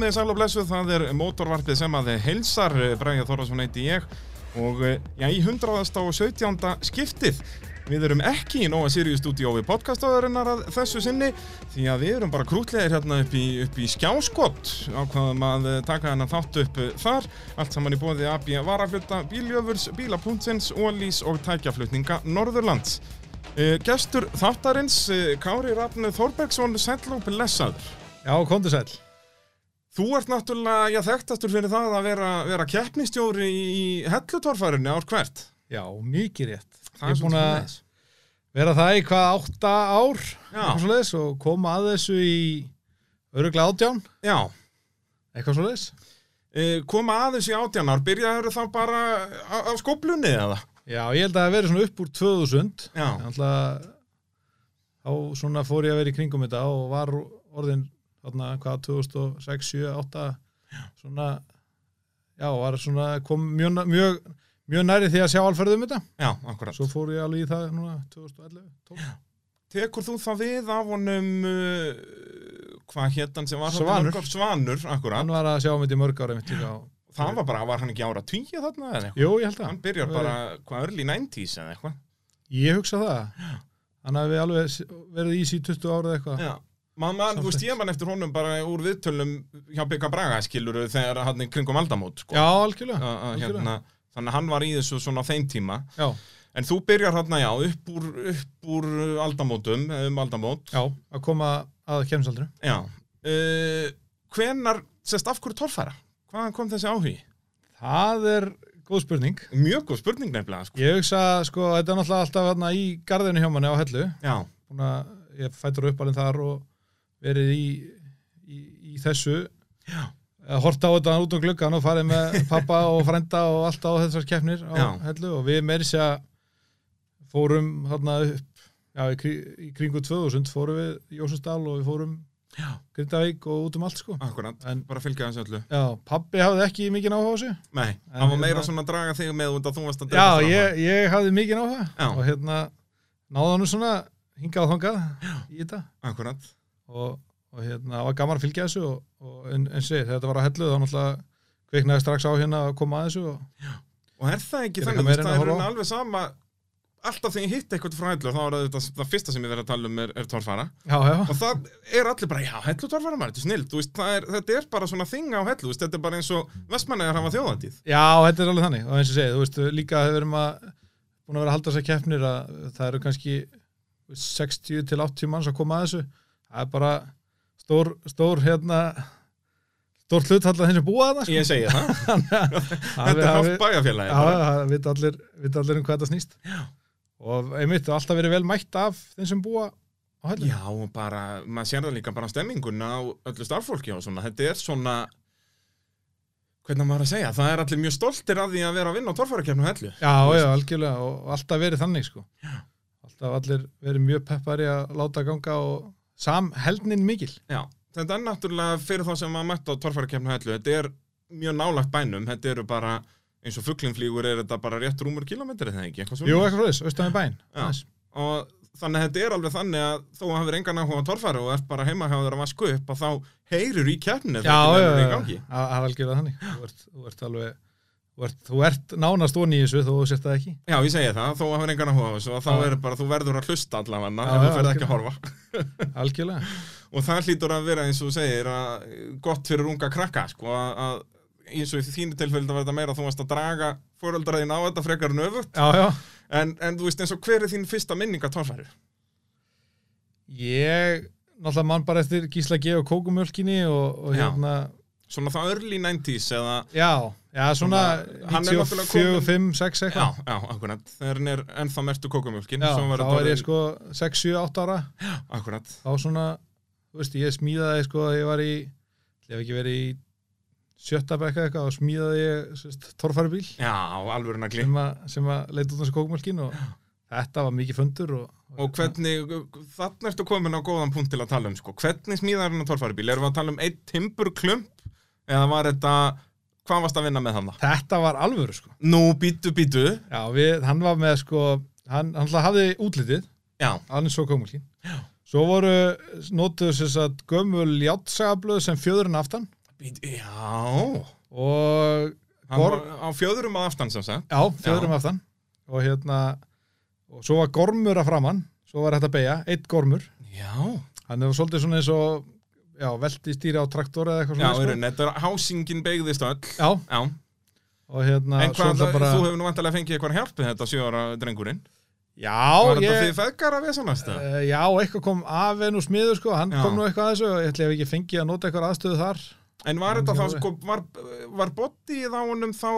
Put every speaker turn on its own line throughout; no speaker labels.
komið sæl og blessuð, það er mótorvarpið sem að þið heilsar, Bræði Þorvarsson heiti ég og eh, já, í 117. skiptið. Við erum ekki í Nóa Sirius stúdíói podcastáðurinnar að þessu sinni því að við erum bara krútlegir hérna upp í, upp í skjáskott ákvaðum að eh, taka hennar þátt upp eh, þar allt saman í bóði AB Varaflutta, Bíljöfurs, Bílapuntsins, Ólís og tækjaflutninga Norðurlands. Gestur þáttarins, Kári Rafn Þorbergsson, sæll og blessaður.
Já, komdu sæl.
Þú ert náttúrulega, já, þekktastur fyrir það að vera, vera keppnistjóri í hellutorfærunni ár hvert.
Já, mikið rétt.
Það
Ég er búin að vera það í hvað átta ár svoleiðis, og koma að þessu í öruglega átján,
Já,
eitthvað svoleiðis.
uh, koma aðeins í átjanar, byrjaður þá bara á, á skóplunni eða?
Já, ég held að það veri svona upp úr 2000.
Já.
Alltaf, þá svona fór ég að vera í kringum þetta og var orðin, þarna, hvað, 2006, 7, 8, svona, já, var svona, kom mjög, mjög, mjög næri því að sjá alferðið um þetta.
Já, akkurat.
Svo fór ég alveg í það núna 2011, 12.
Tekur þú þá við af honum, uh, hvað hétt hann sem var
Svanur.
mörg? Svanur, akkurat.
Hann var að sjá mitt í mörg ára mitt líka á
Það var bara, var hann ekki ára tíu þarna eða eitthvað?
Jú, ég held að.
Hann byrjar bara, hvað, early 90s eða eitthvað?
Ég hugsa það. Hann hafi alveg verið í síð 20 árið eitthvað.
Já. Man, man, þú veist, ég man eftir honum bara úr viðtölum hjá Bygga Braga, skiluru, þegar hann í kringum aldamót, sko.
Já, algjörlega. Algjörlega.
hérna, þannig að hann var í þessu svona þeim tíma.
Já,
En þú byrjar hérna, já, upp úr, upp úr aldamótum, um aldamót.
já, að koma að kemsaldri.
Já. Uh, hvenar, sérst, af hverju torfæra? Hvaðan kom þessi áhugi?
Það er góð spurning.
Mjög góð spurning nefnilega, sko.
Ég hugsa, sko, þetta er náttúrulega alltaf hérna í garðinu hjá manni á hellu.
Já,
Búin að ég fættur upp alveg þar og verið í, í, í þessu.
Já.
Að horta á þetta út um gluggan og farið með pappa og frenda og allt á þessar keppnir á
Já.
hellu og við meiri sér fórum þarna upp já, í, kringu 2000 fórum við í Jósundal og við fórum
Já.
Grindavík og út um allt sko
akkurat.
En-
bara fylgja þessu öllu.
Já, pabbi hafði ekki mikið áhuga á þessu
Nei,
En
hann var meira
hérna-
svona að draga þig með að þú varst að
Já,
drepa fram
ég, ég hafði mikið áhuga
Já.
og hérna náða hann svona hingað og þangað í þetta
Akkurat.
Og, og hérna það var gaman að fylgja þessu og, og sé, þegar þetta var að hellu þá náttúrulega kveiknaði strax á hérna að koma að þessu og
Og er það ekki þannig,
en
það
að
er alveg sama alltaf þegar ég hitt eitthvað frá hellu þá er þetta það fyrsta sem ég verið að tala um er, er
já,
og það er allir bara, já, hellu torfara maður, þetta er snill veist, er, þetta er bara svona þing á hellu veist, þetta er bara eins og vestmannegar hafa þjóðatíð
já, þetta er alveg þannig. Og eins og segið, þú veist, líka hefur við að búin að vera að halda þessar keppnir að það eru kannski 60 til 80 manns að koma að þessu það er bara stór, stór hérna stór hlut alltaf þeim sem búa að það
Ég segi það, þetta er haft bæjarfélagi
það vita allir, allir um hvað þetta snýst. Já. og einmitt, það alltaf verið vel mætt af þeim sem búa á hellu
Já, og bara, maður sér það líka bara á stemminguna á öllu starffólki og svona, þetta er svona hvernig maður að segja, það er allir mjög stoltir af því að vera að vinna á torfærakefnu hellu.
Já, já, algjörlega og alltaf verið þannig sko. Já. alltaf allir verið mjög peppari að láta ganga og samheldnin mikil.
Já, þetta er náttúrulega fyrir þá sem maður mætt á torfærakefnu hellu, þetta er mjög nálagt bænum, þetta eru bara eins og fugglingflýgur er þetta bara rétt rúmur kilometri þegar ekki, eitthvað
Jú,
svona
eitthvað fröðis, austan við bæn. Aðeins.
og þannig að þetta er alveg þannig að þó að hafið engan áhuga á torfæru og ert bara heima hjá þér að vasku upp að þá heyrir í keppni
Já,
er
það er algjörlega þannig. Þú ert, þú ert alveg þú ert, þú ert nánast onni í þessu þó þú sért það ekki.
Já, ég segi það, þó að hafið engan áhuga á þessu og þá er bara, þú verður að hlusta allavega ef þú ferð ekki að horfa
algjörlega.
Og það hlýtur að vera eins og segir að, gott fyrir unga krakka sko, að, að eins og í þínu tilfelli það var þetta meira að þú varst að draga fóröldraðin á þetta frekar
já,
en, en þú veist eins og hver er þín fyrsta minning að torfæru?
ég náttúrulega mann bara eftir Gísla G og kókumjölkinni og, og hérna
Svona það early 90s eða
Já, já, svona
Svona, hann er náttúrulega
94,
kominn-
5, 6
Já,
eitthvað.
Já, akkurat. Hann er ennþá mertu kókumjólkin
Já, þá er ég sko 6, 7, 8 ára.
Akkurat.
Þá svona, þú veist, ég smíðaði sko, ég var í, ég hef ekki verið í sjötta bekka eitthvað og smíðaði ég sérst, torfæri bíl
Já, alvöru nagli.
Sem, að- sem að leita út þessu kókumjölkin og þetta var mikið fundur og,
Og hvernig, þannig ertu komin á góðan punkt til að tala um sko. Hvernig smíðar hann á torfæru bíl? Erum við að tala um einn timburklump? Eða var þetta, hvað varst að vinna með hann það?
þetta var alvöru sko.
Nú, býtu, býtu
Já, við, hann var með sko hann, hann hafði útlitið. Alveg svo kókumjölkin svo voru notuðu þess að gömul játtsagablöð sem fjöðurinn aftan.
Já,
og
var á fjöðurum að aftan sem sagt.
já, fjöðrum aftan. Og hérna og svo var gormur að framann svo var þetta að beigja, eitt gormur.
Já,
hann var svolítið svona eins og já, velti stýri á traktor eða eitthvað
já,
svona
í rauninni, þetta er hásingin beigðist öll.
já,
Já,
og hérna
en hvað,
bara,
þú hefur nú vantilega fengið eitthvað hjálp við þetta sjöara drengurinn.
já,
Var þetta
ég,
því feðgar að vesanast það?
uh, já, eitthvað kom af en úr smiður sko, hann
Já.
kom nú eitthvað að þessu og ég ætla ef ekki fengið að nota eitthvað aðstöðu þar
En var þetta þá, sko, var, var bodyið á honum þá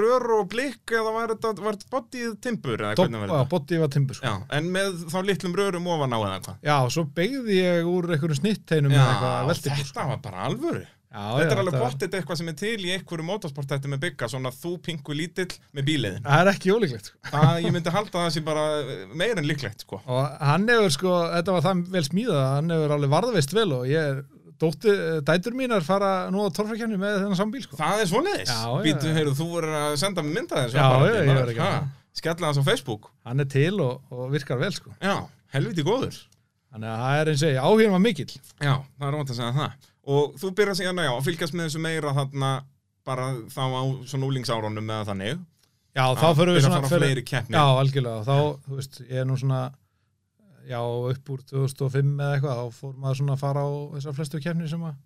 rör og blikk eða var þetta, var bodyið timbur eða
Topp,
hvernig var
já,
þetta?
botti var timbur sko.
Já, en með þá litlum rörum ofan á eða hvað?
Já, svo beigði ég úr einhverjum snittheinum með eitthvað veltibúr
þetta
sko.
var bara alvöru.
Já,
þetta
já,
er alveg bóttið eitthvað sem er til í einhverju motorsportætti með bygga, svona þú pingu lítill með bíliðin.
Það er ekki ólíklegt sko.
Það, ég myndi halda það sem bara meir en líklegt, sko.
og hann hefur sko, þetta var það vel smíðað að hann hefur alveg varðveist vel og ég er dótti, dætur mínar fara nú á torfækjarni með þennan sambíl sko.
Það er svoleiðis.
Já, já,
Býtu,
já.
heyrðu, þú voru að senda mér mynda þessu.
Já,
apparati,
já, ég
maður.
var að gera
Ha,
það.
Skella hans á Facebook.
hann er til og, og virkar vel sko.
Já, helviti góður.
þannig að það er eins og ég, áhugin var mikill
Já, það er óvænt að segja það. Og þú byrjar síðan já, að fylgjast með þessu meira þarna bara þá á svona úlingsárunum eða þannig.
Já, þá förum við svona fyrir-. Já, algjörlega, þá, þú veist, ég er nú svona já, upp úr 2005 eða eitthvað, þá fór maður svona að fara á þessar flestu kefnir sem að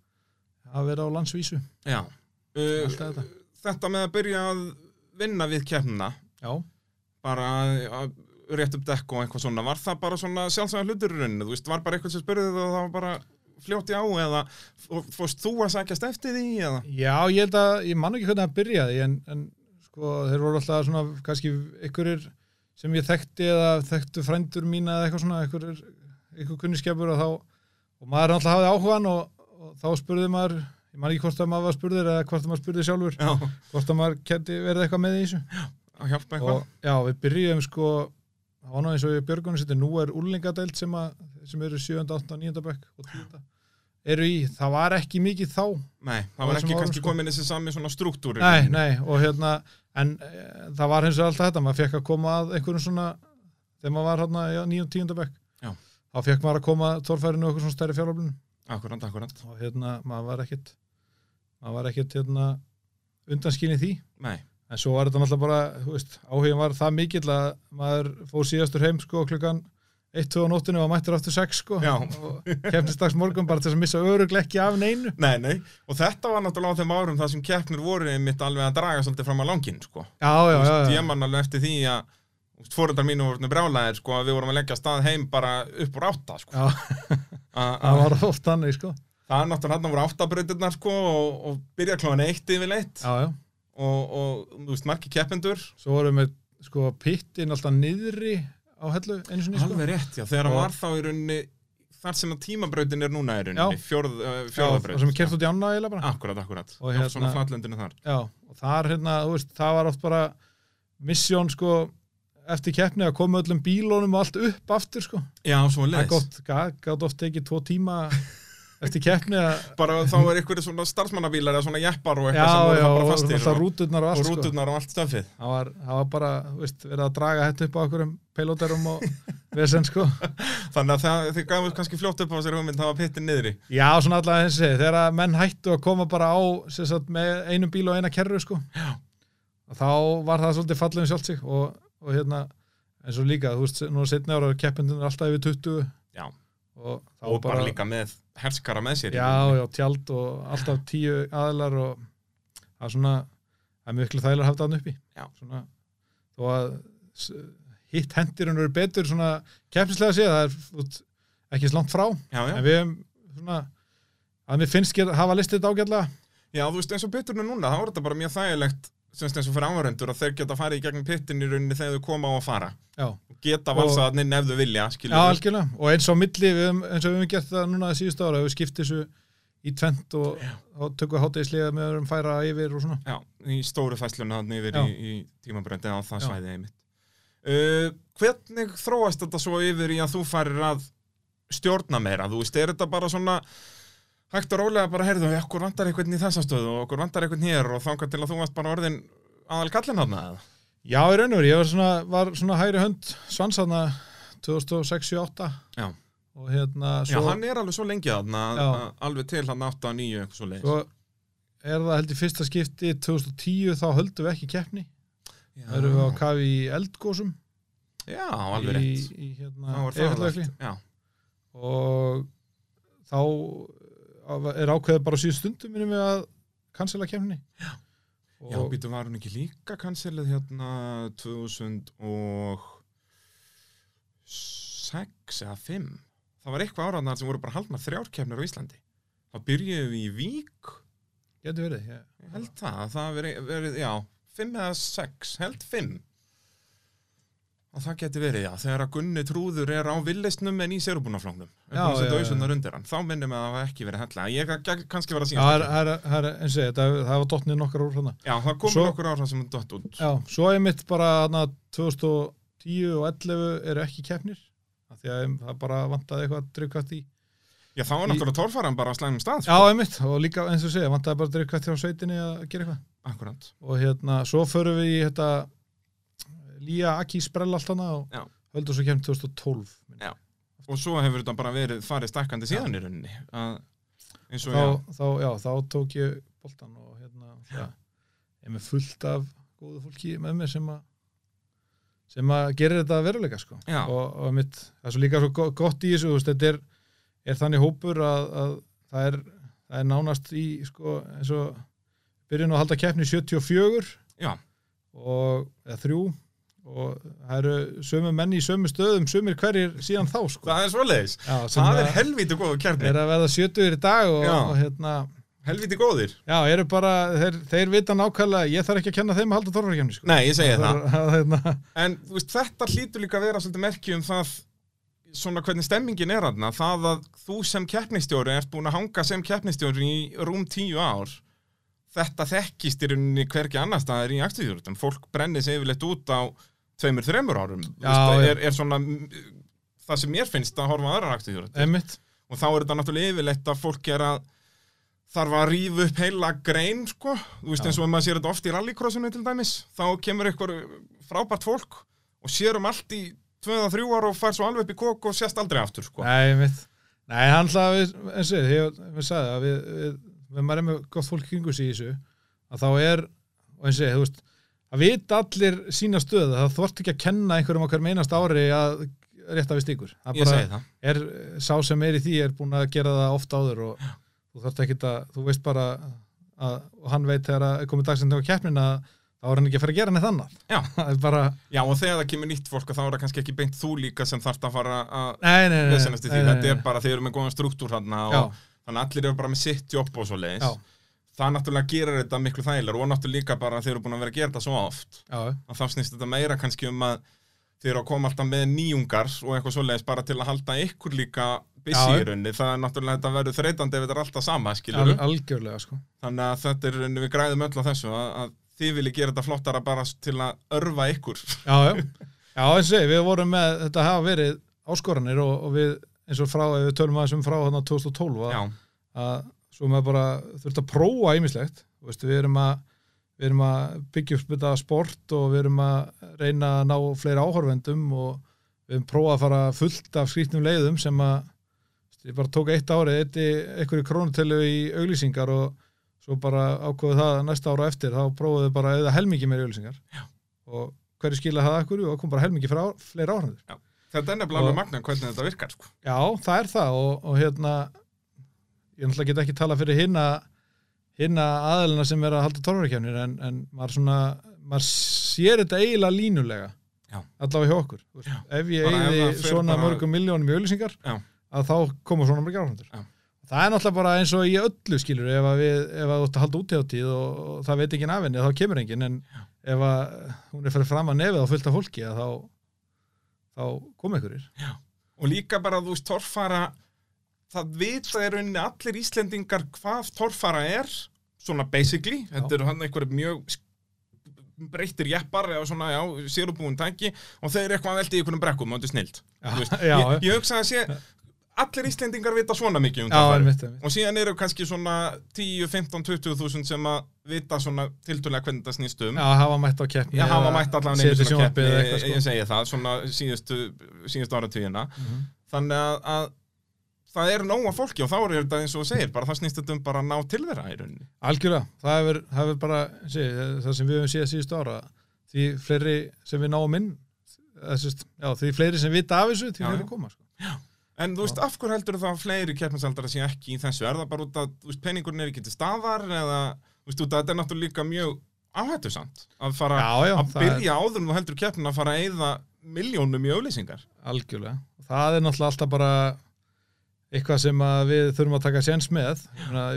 hafa verið á landsvísu
Já. Uh,
þetta.
þetta með að byrja að vinna við keppnina,
Já,
bara að- að rétt upp dekk og eitthvað svona, var það bara svona sjálfsæða hlutur í rauninni, þú veist, var bara eitthvað sem spurði það og það var bara fljóti á eða fórst þú að sækjast eftir því eða?
já, ég held að, ég man ekki hvernig það byrjaði en, en sko, þeir voru alltaf svona kannski einhverjir sem ég þekkti eða þekktu frændur mína eða eitthvað svona, einhverjir einhver kunniskjapur og þá og maður alltaf hafði áhugan og, og þá spurði maður ég man ekki hvort að maður var spurður eða hvort að maður spurði sjálfur
Já,
hvort að maður kæti verið eitthvað með í þessu
að hjálpa eitthvað.
og já, við byrjum sko var nú eins og í Björgunum seti nú er úlingadeild sem, sem eru 7. 8. og 9. bekk og 10. eru í, það var ekki mikið þá
Nei, það var ekki kannski
sko.
komin þessi sami svona struktúri.
nei, nei, og hérna en e, það var hins vegar alltaf þetta maður fekk að koma að einhverjum svona þegar maður var hérna í 9. og 10. bekk
Já.
þá fekk maður að koma tórfærinu eitthvað svona stærri fjárlöflunum
Akkurant, akkurant.
og hérna, maður var ekkit maður var ekkit hérna undanskilin því
Nei,
En svo var þetta náttúrulega bara, þú veist, áhugin var það mikill að maður fór síðastur heim sko klukkan 1-2 á nóttinu og mættur aftur 6 sko
Já.
og kemnist dags morgun bara til að missa öruglega ekki af neinu.
nei, nei. Og þetta var náttúrulega á þeim árum það sem keppnir voru einmitt alveg að draga svolítið fram á langinn, sko.
Já, já, já. já.
Ég man alveg eftir því að fóröldar mínu voru brjálæðir, sko, að við vorum að leggja stað heim bara upp úr átta, sko.
já
A-
það
a-
var oft þannig sko.
Það er náttúrulega hann voru áttabrautirnar, sko, og, og byrja klóðan eitt yfir leitt
Já, já.
og, og, þú veist, margi keppendur.
Svo vorum við sko pittin alltaf niðri á hellu einu sinni sko.
Alveg rétt, já, þegar hann
Og-
var þá í rauninni þar sem að tímabrautin er núna í rauninni, fjórð, uh,
Já, og sem er kert út í ána eiginlega bara.
Akkurat, akkurat.
Og
Og hérna... Svona flatlöndinu þar.
Já, og þar hérna, þú veist, það var oft bara missjón sko eftir keppni að koma öllum bílónum og allt upp aftur sko.
Já, svo
Það
leis.
gott, gátt oft ekki tvo tíma eftir keppni
Bara þá er ykkur svona starfsmannabílar eða svona jeppar og
já,
eitthvað sem voru
já,
það bara
og
fastir
alltaf
og,
rúturnar og
og
allt sko.
rúturnar og allt stöfið.
það, var, það var bara, veist, verið að draga þetta upp á okkurum peilóterum og vesen sko
Þannig að það, þið gafum kannski fljótt upp á sér hugmynd það var pittin niðri.
já, svona allavega og segi, þegar menn hættu að koma bara á sagt, með einum bíl og eina kerru sko
Já.
og þá var það svolítið fallið um sjálft sig og, og hérna, eins og líka þú veist, nú setni ára keppindun er alltaf yfir 20
Já.
Og
Og bara, líka með herskara með sér.
já, já, tjald og alltaf tíu aðilar og það er svona það er miklu þægilega að hafa það uppi svona, þó að hitt hendirinn eru betur svona keppnislega séð, það er út, ekki slangt frá,
Já, já.
en við svona, að mér finnst get, hafa listið þetta ágætlega
Já, þú veist, eins og pitturnu núna, þá er þetta bara mjög þægilegt semst eins og fyrir áhörendur að þeir geta farið í gegnum pittin í rauninni þegar þau koma á að fara.
já,
Og geta
Og-
valsað hann inn ef þau vilja,
já algjörlega, og eins og milli við, eins og við hefum gert það núna síðust ára, við skiptum þessu í tvent og þá tökum hátegislega með öðrum færa yfir og svona
Já, í stóru fæsluna hann yfir
Já.
í, í tímabröndi á það svæði einmitt. Uh, hvernig þróast þetta svo yfir í að þú farir að stjórna meira? Þú veist, er þetta bara svona hægt og rólega bara, heyrðu, okkur vantar einhvern í þessa stöðu og okkur vantar einhvern hér og þangað til að þú varst bara orðin aðal kallin hann eða?
Já, í raun og veru, ég var svona, var svona hægri hönd svansaðna 2006-2008
Já.
og hérna
Já,
svo,
hann er alveg svo lengi
Já.
að- alveg til hann 8 og 9 eitthvað svo leiðis.
svo er það held í fyrsta skipti 2010 þá höldum við ekki keppni
Já,
þá erum við á kafi í eldgósum
Já, alveg
í,
rétt
í
Þá
hérna
var það allt. Já,
og þá er ákveðið bara á síðu stundum minnum við að cancela keppni
Já.
og
Já, býtu var hún ekki líka kanselið hérna 2006 eða 5 það var eitthvað áraðnar sem voru bara haldnar þrjárkefnir á Íslandi. Þá byrjuðum við í Vík.
Getur verið ég,
ég held það, það verið, verið já 5 eða 6, held 5 og það getur verið, já þegar að Gunni Trúður er á villisnum en í
já,
já,
já. já.
undir hann, þá minnum að það hafi ekki verið hella ég kann- kannski vera að
Já, það er, það er, er, eins og ég, það, var dottnið nokkar úr hana.
já, það komur okkur ára sem dott út
Já, svo er mitt bara hana, 2010 og 11 eru ekki keppnir því að það bara vantaði eitthvað drifkvætt í
já, þá var náttúrulega tórfaran bara að slæmum stað sko.
Já, einmitt, og líka eins og segja, vantaði bara drifkvætt hjá sveitinni að gera eitthvað
akkurat
og hérna, svo förum við í þetta Lía Aki sprell allt hana og
Já.
höldum svo kemur 2012
Já. og svo hefur þetta bara verið farið stakkandi síðan í rauninni að, eins og
þá,
já,
þá, já, þá tók ég boltan og hérna, já, ég er með fullt af góðu fólki með mér sem að sem að gerir þetta veruleika sko.
Já.
og, og mitt, það er svo líka svo go- gott í þessu, þú veist, þetta er, er þannig hópur að, að það, er, það er nánast í sko, eins og byrjun að halda keppni 74
já,
og, eða þrjú og það eru sömu menn í sömu stöðum sömur hverjir síðan þá sko.
það er svoleiðis.
Já,
það
að
er helviti góðu kjarni.
er að verða 70 í dag og, og hérna
helviti góðir.
Já, bara, þeir, þeir vita nákvæmlega, ég þarf ekki að kenna þeim að halda torfarkjæmni, sko.
nei, ég segi það,
það. Hérna,
en veist, þetta hlýtur líka að vera svolítið merki um það svona hvernig stemmingin er aðna það að þú sem keppnistjóri ert búin að hanga sem keppnistjóri í rúm tíu ár. Þetta þekkist í rauninni hvergi annar staðar í akstuðjúrutum fólk brennir sig yfirleitt út á tveimur, þreimur árum
Já,
er, er svona mm, það sem mér finnst að horfa akstuðjúrutum
einmitt,
og þá er þetta náttúrulega yfirleitt að fólk er að þarf að rífa upp heila grein sko, þú veist
Já.
eins og maður sér þetta oft í rallycrossinu til dæmis, þá kemur ykkur frábært fólk og sér um allt í 2-3 ára og fær svo alveg upp í kók og sést aldrei aftur sko.
nei, einmitt. Nei, hann hlað, við, eins og ég, við sagði að við, við, við maður er með gott fólk kringu sig í þessu, að þá er, og eins og ég, þú veist, að vita allir sína stöðu, það þvort ekki að kenna einhverjum okkar meinast ári að rétta við stíkur. Það bara
það.
er, sá sem er í því er búin að gera það oft áður og þú þarft ekki að, þú veist bara að, og hann veit þegar að komið dagsend á keppnin að þá er hann ekki að fara að gera neitt annað.
Já.
bara,
Já og þegar það kemur nýtt fólk þá er það kannski ekki beint þú líka sem þarft að fara að vesenast í því, þetta er bara þeir eru með góðan struktúr hann
Já,
og þannig að allir eru bara með sitt jobb og svo leiðis
já,
það náttúrulega gerir þetta miklu þægilegur og náttúrulega líka bara þeir eru búin að vera að gera þetta svo oft. Að þá snýst þetta meira kannski um að þeir eru að koma alltaf með nýjungar og eitthvað svoleiðis bara til að halda ykkur líka busy í rauninni, það er náttúrulega þetta verður þreytandi ef þetta er alltaf sama, skilur
al, algjörlega sko.
þannig að þetta er, við græðum öll á þessu að, að þið viljið gera þetta flottara bara til að örfa ykkur.
Já, já, já, eins og segi, við vorum með, þetta hafa verið áskoranir og, og við, eins og frá, ef við tölum aðeins um frá þarna 2012 að, að svo með bara þurft að prófa ýmislegt, við erum að við erum að byggja upp þetta sport og við erum að reyna að ná fleiri áhorfendum og við erum prófað að fara fullt af skrýtnum leiðum sem að ég bara tók eitt árið, eitt einhverju krónutölu í auglýsingar og svo bara ákveðu það að næsta ára eftir þá prófuðu við bara eða helmingi meiri auglýsingar.
Já.
og hverju skila það ekkur og kom bara helmingi frá fleiri áhörður
þetta er nefnilega alveg magna hvernig þetta virkar sko.
Já, það er það og, og hérna ég náttúrulega get ekki tala fyrir hinna hinna aðalina sem er að halda torfarkjafnir en, en maður svona maður sér þetta eiginlega línulega
Já.
allavega hjá okkur
Já.
ef ég eigði svona
bara-
mörgum miljónum í auðlýsingar
Já.
að þá koma svona mörgum áhundur
Já.
það er náttúrulega bara eins og í öllu skilur ef að við, ef að þú ert að halda útíðáttíð og, og það veit ekki af henni, þá kemur enginn en ef að hún er fyrir fram að nefið á fullt af fólki þá þá kom einhverjir
og líka bara þú veist torfara það vita í rauninni allir Íslendingar hvað torfara er svona basically, þetta eru hann einhverjum mjög breyttir jeppar eða svona, já, sérubúin tæki og þeir eru eitthvað að velta í einhvernum brekkum og þetta er snilt.
Já, já,
ég, ég hugsa að sé allir Íslendingar vita svona mikið um
Já, einmitt.
og síðan eru kannski svona 10, 15, 20 þúsund sem að vita svona tildulega hvernig þetta snýst um.
Já, hafa mætt á keppni
Já, hafa mætt
setið
einu svona keppni,
eitthvað,
ég
sko.
segi það, svona síðustu, síðustu áratugina.
Mhm.
þannig að, að það er nóga fólki og þá er þetta eins og þú segir, bara það snýst þetta um bara að ná til þeirra í rauninni.
Algjörlega, það hefur, það hefur bara sé, það sem við hefum séð síðustu ára því fleiri sem við náum inn þessist, já, því fleiri sem vita af þessu því
Já,
fleiri koma sko.
En þú veist, af hverju heldur það að fleiri keppnisaldara sé ekki í þessu? Er það bara út að, veist, peningurinn er ekki til staðar eða, veist, þetta er náttúrulega líka mjög áhættusamt að fara
Já,
að
það er
byrja áður en þú heldur keppnin að fara að eyða miljónum í auðlýsingar.
algjörlega það er náttúrulega alltaf bara eitthvað sem að við þurfum að taka séns með.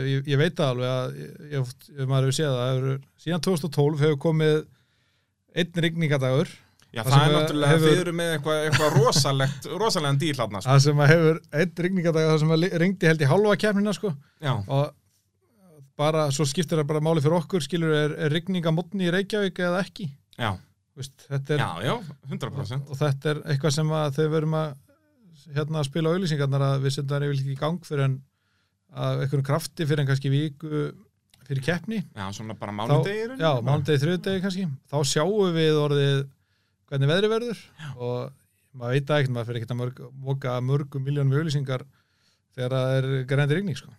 Ég, ég, veit alveg að ég, ég maður hefur séð það síðan 2012 hefur komið einn rigningadagur
Já,
Það
það, er
að
náttúrulega,
hefur-
þið eru með eitthvað, eitthvað rosalegt, rosalega díl hann, sko.
það sem að hefur einn rigningadagur það sem að rigndi held í halva kemnina sko. Og bara, svo skiptir það bara máli fyrir okkur skilur, er, er rigningamotni í Reykjavík eða ekki?
Já,
Vist, er,
já, já, 100%.
og þetta er eitthvað sem að þau verum að hérna að spila auðlýsingarnar að við setjum það yfirleitt ekki í gang fyrir en að einhvern krafti fyrir en kannski viku fyrir keppni
Já, svona bara
þá,
mánudegi
já, mánudegi, þriðudegi kannski þá sjáum við orðið hvernig veðri verður og maður veit það ekkert, maður fyrir ekkert að mörg, moka mörgum miljónum auðlýsingar þegar það er grændi rigning sko.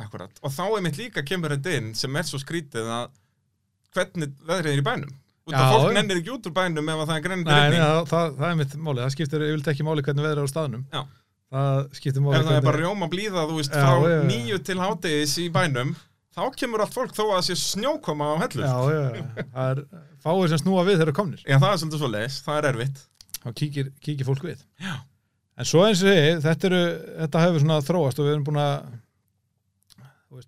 Akkurat. Og þá er mitt líka kemur þetta inn sem er svo skrítið að hvernig veðrið er í bænum. Út að fólk nennir ekki út úr bænum ef að það er
nei,
rigning.
það, það, það er mitt máli, það skiptir yfirleitt ekki máli hvernig veðri er á staðnum
Já.
það skiptir máli
Ef það er bara rjóma blíða, þú veist,
Já,
frá
já,
nýju til hádegis í bænum, þá kemur allt fólk þó að það sé snjókoma á hellur.
það er fáir sem snúa við þegar eru komnir
Já, það er svolítið svo leiðis, það er erfitt.
þá kíkir, kíkir fólk við
Já.
en svo eins og ég, þetta, þetta hefur svona þróast og við erum búin að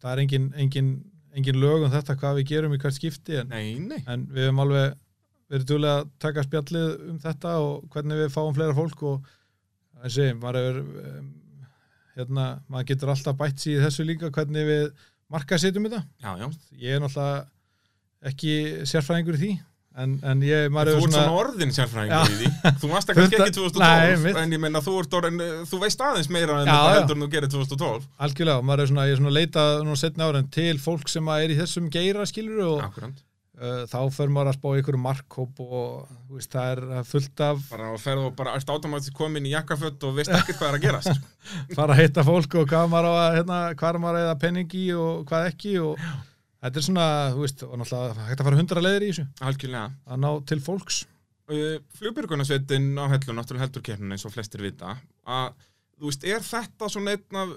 það er engin, engin, engin lög um þetta hvað við gerum í hvert skipti en,
Nei, nei.
en við hefum alveg verið duglega að taka spjallið um þetta og hvernig við fáum fleira fólk og ég, maður hefur hérna, maður getur alltaf bætt í þessu líka hvernig við marka setjum þetta
Já, já.
ég er náttúrulega ekki sérfræðingur í því en, en ég,
Þú
maður
ert svona orðin sérfræðingur í því. Þú varst það
Funda-
ekki 2012,
Nei,
en ég meina þú, orðin, þú veist aðeins meira en
Já, já.
heldur en þú gerir 2012.
Algjörlega, maður er svona, ég er svona að leita nú setna ára til fólk sem er í þessum geira skilur og
Akkurant.
uh, þá fer maður að spá ykkur markhóp og þú veist, það er fullt af
Bara að ferðu og bara ert automatisk komin í jakkafött og veist ekkert hvað er að gerast.
fara að hitta fólk og hvað maður að hérna, hvað maður að eða penning í og hvað ekki og þetta er svona, þú veist, og náttúrulega hægt að fara hundra leiðir í þessu.
Algjörlega.
að ná til fólks.
Uh, Flugbjörgunarsveitin á hellu náttúrulega heldur keppnin eins og flestir vita. Að, þú veist, er þetta svona einn af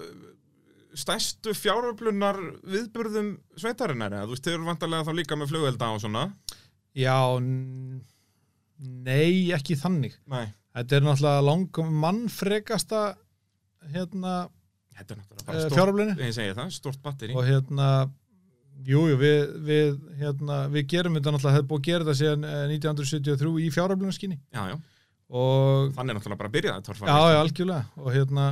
stærstu fjáröflunar viðburðum sveitarinnar? Eða, þú veist, þeir eru vantarlega þá líka með flugvelda og svona?
Já, nei, ekki þannig.
Nei,
þetta er náttúrulega lang mannfrekasta hérna
þetta er náttúrulega bara stort
jújú, jú, við, við, hérna, við gerum þetta náttúrulega, hefði búið að gera þetta síðan eh, 1973 í fjáröflunarskinni
Já, já,
og
þannig náttúrulega bara að byrja það
já, já, algjörlega. Og hérna,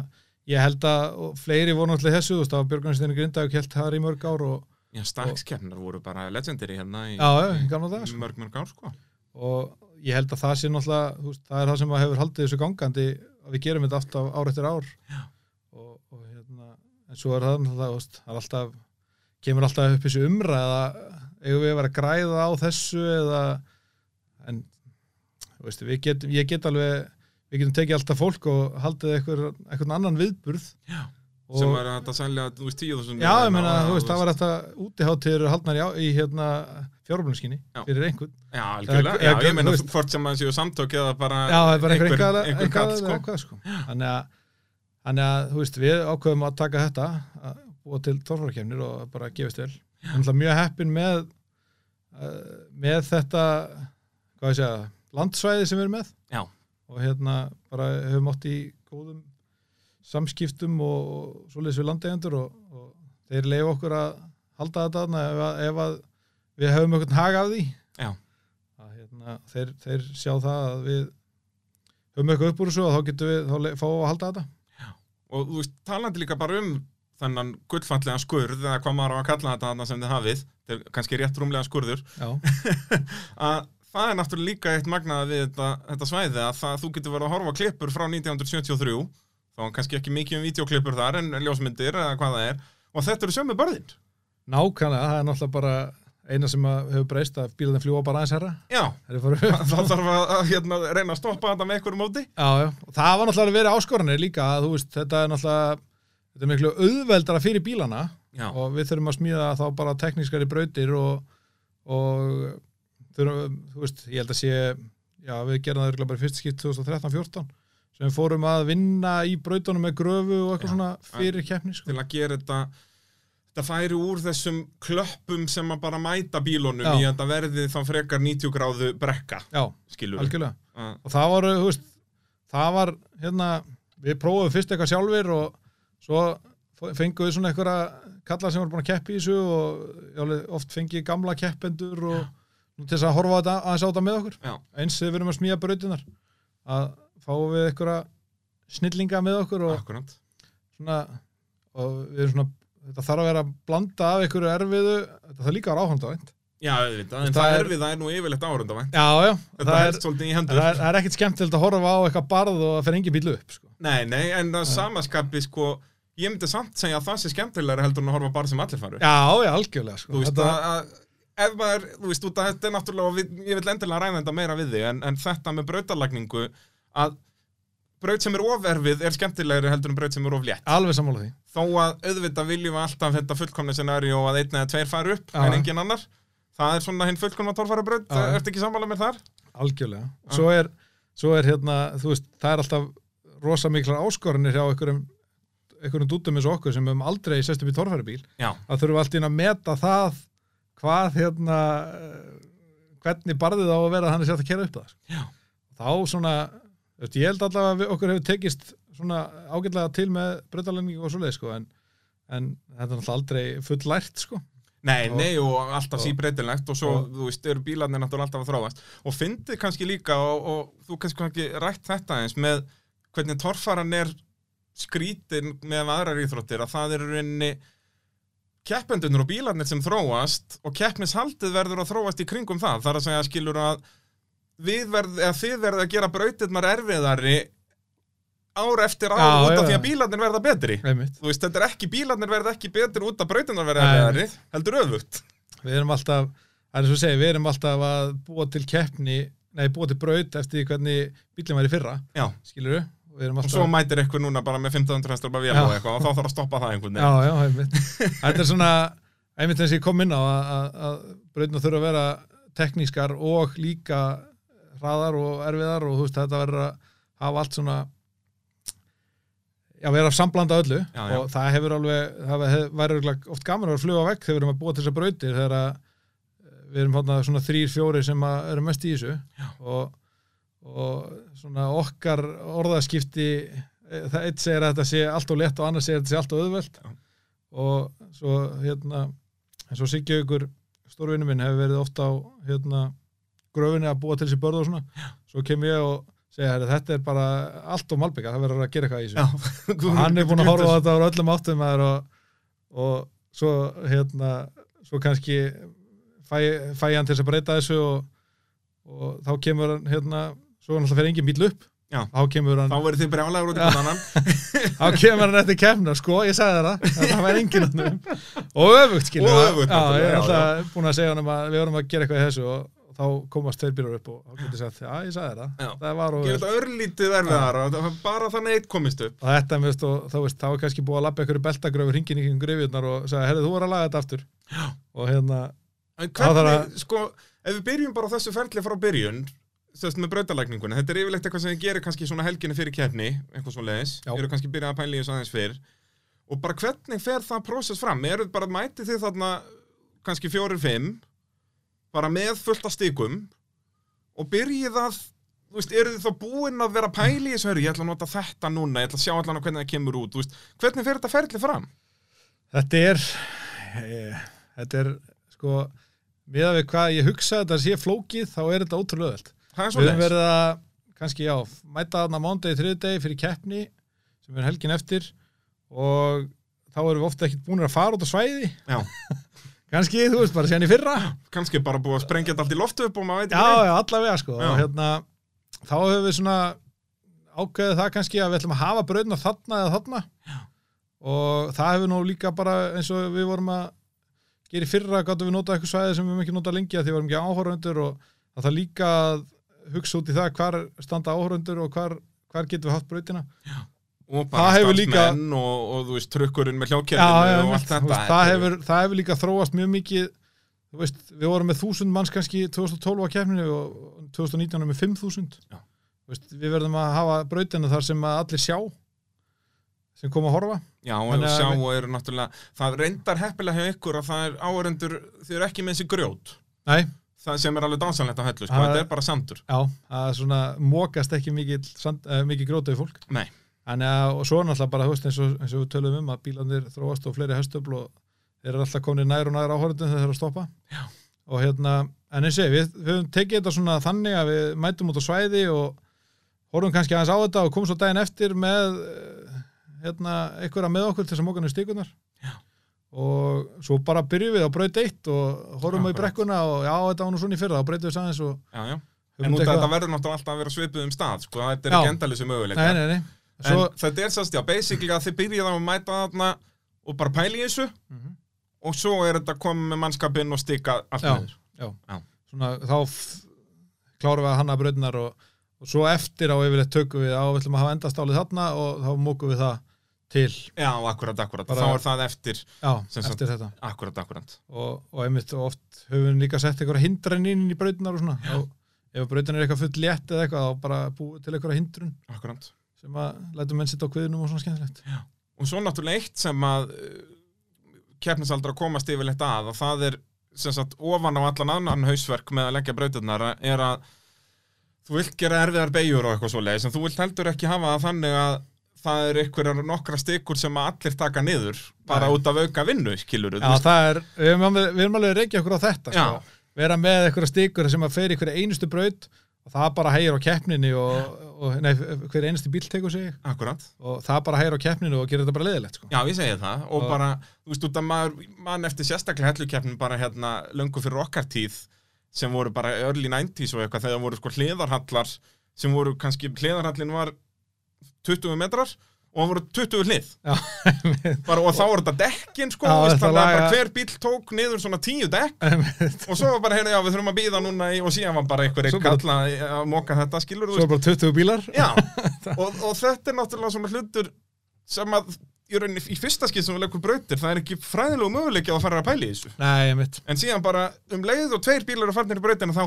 ég held að fleiri voru náttúrulega þessu, þú veist, það var Björgunarsteinu Grindavík held það í mörg ár og,
Já, stakkskeppnar voru bara legendary hérna í
já, já, dag sko.
mörg, mörg ár, sko.
Og ég held að það sé náttúrulega þú veist, það er það sem að hefur haldið þessu gangandi að við gerum þetta alltaf ár eftir ár.
Já.
og, og hérna en svo er það þú veist, það er alltaf kemur alltaf upp þessu umræða eigum við vera að græða á þessu eða en veist, getum, ég get alveg við getum tekið alltaf fólk og haldið eitthvað, annan viðburð
Já. sem er þetta sælja, þú veist, tíu þúsund
já, ég meina, þú veist, það var þetta útiháttir haldnar í, á- í hérna fjárflunnskinni
Já.
fyrir einhvern
Já, algjörlega, já, ég meina hvort sem að séu samtök eða bara
Já, það bara einhver, einhver,
kall, sko.
sko. Þannig að, þannig að, þú veist, við ákveðum að taka þetta að búa til tórfarakefnir og bara gefist vel. Er náttúrulega mjög heppin með uh, með þetta hvað ég segja, landsvæði sem við erum með
Já.
og hérna bara hefum átt í góðum samskiptum og, og svoleiðis við landeigendur og, og þeir leiða okkur að halda þetta ef, að- ef að við hefum einhvern hag af því
Já.
að hérna, þeir, þeir sjá það að við höfum eitthvað upp úr þessu og þá getum við þá le- fá að halda þetta
og þú veist, talandi líka bara um þennan gullfallega skurð eða hvað maður á að kalla þetta þarna sem þið hafið þetta er kannski rétt rúmlega skurður. Að það er náttúrulega líka eitt magnaði við þetta, þetta svæði að það, þú getur verið að horfa klippur frá 1973 þá kannski ekki mikið um videoklippur þar en ljósmyndir eða hvað það er og þetta eru sömu börðin.
Nákvæmlega, það er náttúrulega bara eina sem hefur breyst að bílarnir fljúa bara aðeins herra
já, þá þarf að hérna, reyna að stoppa þetta með einhverjum móti.
Já, já, það var náttúrulega verið áskoranir líka að þú veist, þetta er náttúrulega þetta er miklu auðveldara fyrir bílana
Já,
og við þurfum að smíða þá bara teknískari brautir og, og þurfum, þú veist, ég held að sé já, við gerum það örugglega bara fyrst skipt 2013-14 sem fórum að vinna í brautunum með gröfu og eitthvað
Já.
svona fyrir keppni sko.
til að gera þetta þetta færi úr þessum klöppum sem að bara mæta bílunum
Já.
í að þetta verði þá frekar 90 gráðu brekka,
já, algjörlega
við.
og það var, þú veist, það var hérna, við prófum fyrst eitthvað sjálfur og svo fengum við svona einhverja kalla sem voru búin að keppi í þessu og oft fengi gamla keppendur og nú til þess að horfa aðeins á þetta með okkur
Já.
eins við erum að smíða brautinar að fáum við einhverja snillinga með okkur og svona og við erum svona, þetta þarf að vera að blanda af einhverju erfiðu, þetta líka að vera áhanda vænt.
Já, auðvitað, en
Það
það
er-
er við það er nú yfirleitt árundavænt.
Já, já, það er, það er, það er ekkit skemmtilegt að horfa á eitthvað barð og það fer engin bíl upp, sko.
Nei, nei, en það samaskapi, sko, ég myndi samt segja að það sé skemmtilegra heldur en að horfa bara sem allir faru.
Já, já, algjörlega, sko.
Þú veist,
Þetta-
að, ef maður, þú veist, út að þetta er náttúrulega, og við, ég vil endilega ræða þetta meira við þig, en, en þetta með brautalagningu, að braut sem er oferfið er skemmtilegri heldur en braut sem er oflétt.
Alveg sammála því.
Þó að auðvitað viljum við alltaf þetta fullkomna scenaríu að einn eða tveir fari upp,
Já.
en engin annar. Það er svona hinn fullkomna torfæra braut,
Já.
ertu ekki sammála með þar?
Algjörlega. Svo er, svo er hérna, þú veist, það er alltaf rosa miklar áskoranir hjá einhverjum, einhverjum dútum eins og okkur sem við höfum aldrei sest upp í torfæribíl. Það þurfum allt inn að meta það hvað, hérna, hvernig barðið á að vera þannig að þetta kera upp það. sko.
Já.
Þá svona, veist, ég held allavega að við, okkur hefur tekist svona ágætlega til með breytalenningu og svoleið, sko, en, en þetta er náttúrulega aldrei full lært, sko.
Nei,
Og-
nei, og alltaf síbreytilegt og svo,
og-
þú veist, eru bílarnir náttúrulega alltaf að þróast og fyndið kannski líka og, og þú kannski rætt þetta eins með hvernig torfaran er skrítin með aðrar íþróttir að það eru rauninni keppendunir og bílarnir sem þróast og keppnishaldið verður að þróast í kringum það. Þar að segja skilur að við verð, eða þið verður að gera brautirnar erfiðari ár eftir ár
Já,
út af
já,
því að bílarnir verða betri.
Einmitt.
þú veist, þetta er ekki, bílarnir verða ekki betri út af brautirnar verða erfiðari heldur öfugt.
Við erum alltaf, það er eins og segja, við erum alltaf að búa til keppni, nei, búa til braut eftir hvernig bílinn var í fyrra,
Já. Og svo mætir eitthvað núna bara með 1500 hestur bara
Já.
og eitthvað og þá þarf að stoppa það einhvern
Já,
veginn
já, einmitt. Þetta er svona, einmitt eins og ég kom inn á að, að, að brautna þurfa að vera teknískar og líka hraðar og erfiðar og þú veist, þetta verður að hafa allt svona já, vera samblanda öllu
Já, já.
og það hefur alveg, það örugglega oft gaman að að fluga vekk þegar við erum að búa til þessar brautir þegar að eh, við erum svona þrýr, fjóri sem að eru mest í þessu og, og svona okkar orðaskipti eh, það eitt segir að þetta sé allt og lett og annars segir að þetta sé allt og auðvelt
Já.
og svo hérna eins og Siggi ykkur stórvinnu minn hefur verið ofta á hérna gröfinni að búa til þessi börð og svona svo kem ég og segja herri, þetta er bara allt og malbygga, það verður að gera eitthvað í þessu
Já.
og hann er búin að horfa á þetta á öllum áttum og, og svo hérna svo kannski fæ, fæ hann til að breyta þessu og, og þá kemur hann hérna, svo alltaf fyrir engin bíl upp.
Já.
þá kemur hann
þá verður þið brjálægur út í annan.
Þá kemur hann eftir kemna sko, ég sagði þér það það var engin hann og öfugt já, ég er
náttúrulega,
alltaf búin að segja hann að við vorum að gera eitthvað í þessu og, þá komast tveir bílar upp og þá getur sagt, já ég sagði þér
Já.
það það var og
þetta örlítið það- bara þannig eitt komist upp.
Og þetta veist, og, þá, veist, þá er kannski búið að labba ykkur beltagröfur hringin kringum grifjurnar og segja, herri, þú var að laga þetta aftur.
Já.
og hérna, Það
hvernig, sko, ef við byrjum bara á þessu ferli frá byrjun sérst með brautalækningunni, þetta er yfirleitt eitthvað sem þið gerir kannski svona helginni fyrir keppni eitthvað svo leiðis,
Já.
eru kannski byrjað að pæla í þessu aðeins fyrr. Og bara hvernig fer það prósess fram, eru bara mætið þið þarna kannski fjórir, fimm bara með fullt af stikum og byrjið að þú veist, eru þið þá búin að vera að pæla í þessu, "Heyrðu, ég ætla að nota þetta núna, ég ætla að sjá allan hvernig það kemur út, þú veist, hvernig fer þetta ferli fram?
þetta er e, þetta er sko með að við hvað ég hugsa þetta sé flókið, þá er þetta ótrúlega
svo
við höfum verið að, kannski já mæta þarna mándegi, þriðdegi fyrir keppni sem er helgin eftir og þá erum við ofta ekkert búin að fara út á svæði
Já.
kannski, þú veist, bara síðan í fyrra
kannski bara búið að sprengja allt í loftu upp og maður veit
Já,
ekki neitt.
já, allavega sko
Já.
hérna, þá höfum við svona ákveðið það kannski að við ætlum að hafa brauðna þarna eða þarna já. og það hefur nú líka bara eins og við vorum að gera í fyrra, gáttum við nota eitthvað svæði sem við höfum ekki nota lengi að því við vorum ekki áhórundur og að það líka hugsa út í það hvar standa áhórundur og hvar, hvar getum við haft brautina.
Já. og bara
hefur líka-
og, og þú veist, trukkurinn með
já,
og allt þetta.
Það, hefur, það hefur líka þróast mjög mikið. Veist, við vorum með 1000 manns kannski 2012 á keppninu og 2019 með 5000
Já.
Þú veist, við verðum að hafa brautina þar sem allir sjá sem koma að horfa.
Já, og sjá
við-
og eru náttúrulega það reyndar heppilega hjá ykkur að það er áhörendur þið eru ekki með þessi grjót.
Nei,
það sem er alveg dansanlegt á hellu, sko, þetta er bara sandur
já, það er svona mókast ekki mikið, sand, uh, mikið grótaði fólk
Nei,
Þannig að, og svo náttúrulega bara, þú veist, eins og, eins og við tölum um að bílandir þróast og fleiri höstöfl og þeir eru alltaf komin nær og nær áhörðum þegar þeir eru að stoppa.
Já.
Og hérna, en eins og við, við höfum tekið þetta svona þannig að við mætum út á svæði og horfum kannski aðeins á þetta og komum svo daginn eftir með, eh, hérna, einhverja með okkur til þess að móka niður stíkunar. Og svo bara byrjum við á braut eitt og horfum á í brekkuna og já, þetta var nú svona í fyrra, þá breytum við sæðins og
já, já En út af þetta verður náttúrulega alltaf að vera svipuð um stað, sko, þetta er
Já.
ekki endalið sem möguleika
Nei, nei, nei.
En
Svo,
þetta er sérst, já, basically að þið byrjið á að mæta þarna og bara pæli í þessu
Mhm.
og svo er þetta komið með mannskapinn og stika allt.
Já. Svona, þá klárum við að hanna braunar og, og svo eftir á yfirleitt tökum við á við ætlum að hafa endastálið þarna og þá mókum við það til.
Já, akkurat, akkurat,
Bara-
þá er það eftir
já,
Sem sagt-
eftir þetta.
Akkurat, akkurat.
Og, og einmitt og oft höfum við líka sett einhverja hindran inn í braunar og svona. Og ef brautin er eitthvað full létt eða eitthvað þá bara búið til einhverja hindrun
Akkurat.
sem að lætum menn sitta á kviðnum og svona skemmtilegt.
Og svo náttúrulega eitt sem að keppnisaldra komast yfirleitt að og það er sem sagt ofan á allan annan hausverk með að leggja brautirnar er að þú vilt gera erfiðar beigjur og eitthvað svoleiðis en þú vilt heldur ekki hafa þannig að það er einhverjar nokkra stikur sem allir taka niður bara
Nei.
út af auka vinnu skilur
Já, það er, við erum við erum alveg að reykja okkur á þetta sko. vera með einhverja stikur sem að fer í hverja einustu braut og það bara hægir á keppninu og, og nei, hver einustu bíl tekur sig
Akkurat
og það bara hægir á keppninu og gerir þetta bara leðilegt sko.
Já, ég segi það og,
Og-
bara, þú veist, út að maður mann eftir sérstaklega hellukeppnin bara hérna löngu fyrir okkar tíð sem voru bara early 90s og eitthvað þegar voru sko hliðarhallar sem voru kannski, hliðarhallin var 20 metrar og það voru 20 hlið. Bara, og þá voru þetta dekkin sko,
Já,
þannig að bara hver bíl tók niður svona 10 dekk. Og svo var bara, heyrðu, já, við þurfum að býða núna í, og síðan var bara einhver
Svo
kalla að moka þetta, skilur
svo er bara 20 bílar.
Já, og, og þetta er náttúrulega svona hlutur sem að í, rauninni, í fyrsta skil sem við leikum brautir það er ekki fræðilegu möguleiki að fara að pæla í þessu.
Nei,
en síðan bara um leið og tveir bílar er farnir í brautina þá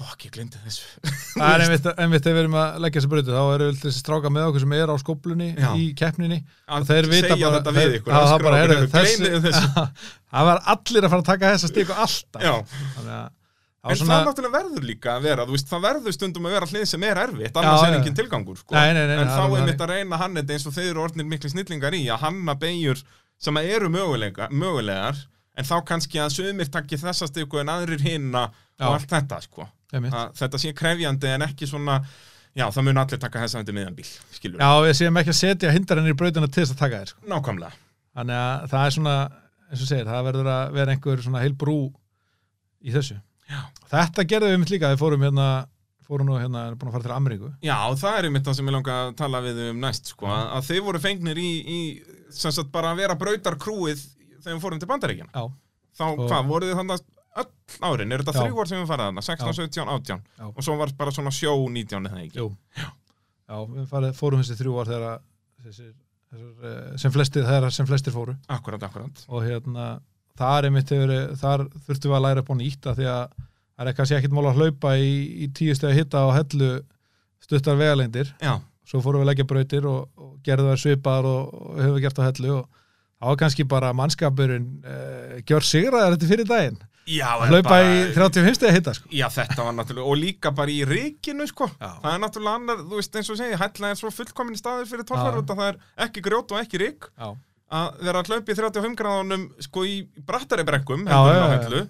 fuck, ég glindi þessu
Það er einmitt, einmitt þegar við erum að leggja þessi brauti þá eru þessi stráka með okkur sem er á skoblunni
Já.
í keppninni
að
og þeir vita bara
þetta við ykkur að
það bara,
skráður
heyrðu,
eru, gleymið þessu
það var allir að fara að taka þessa stíku alltaf
Já,
Þannig að
en
svona
það náttúrulega verður líka að vera þú veist, það verður stundum að vera hlið sem er erfitt annars
Já,
er
já.
engin tilgangur sko.
Nei, nei, nei,
en þá
er
mitt að reyna hann þetta eins og þeir eru orðnir miklu snillingar í að hanna beigjur sem að eru mögulega, mögulegar en þá kannski að sumir takki þessa stiku en aðrir hinna
Já.
og allt þetta sko. þetta sé krefjandi en ekki svona já, það mun allir taka þessa undir miðan bíl skilur
Já, við séum ekki að setja hindranir í brautina til þess að taka þér sko.
nákvæmlega
Þannig að það er svona, eins og segir, það verður að vera einhver svona heil brú í þessu.
Já.
Þetta gerðum við mitt líka, við fórum hérna, fórum nú hérna, búin að fara til Ameríku.
já, það er einmitt það sem ég langa að tala við um næst sko, að þeir voru fengnir í, í sem sagt bara að vera brautarkrúið þegar við fórum til bandaríkjana
Já,
þá,
Og-
hvað, voruð þið þannig öll árin, er þetta þrjú ár sem við farið þarna 16,
Já.
17, 18
Já.
og svo var bara svona sjó 19 eða ekki.
Já, við farið, fórum þessi þrjú ár þegar þessir, eh, sem flestir, þegar sem flestir fóru.
akkurat, akkurat
Og hérna, þar hefur, þar þurftum við að læra nýtt að því að það er kannski ekkert mál að hlaupa í, í tíu stegi hitta á hellu stuttar vegalengdir.
já,
svo fórum við að leggja brautir og, og gerðu þær svipaðar og, og höfum við gert á hellu og það var kannski bara mannskapurinn uh, gjör sigraðar þetta fyrir daginn að hlaupa í 35 stegi hitta sko.
Já, þetta var náttúrulega, og líka bara í ríkinu, sko.
Já.
Það er náttúrulega annar, þú veist, eins og segja, hætla er svo fullkomin staður fyrir
Já.
tólfarúta, það er ekki grjót og ekki rík,
Já.
að vera að hlaupa í 35 gráðunum, sko, í brattari hellu,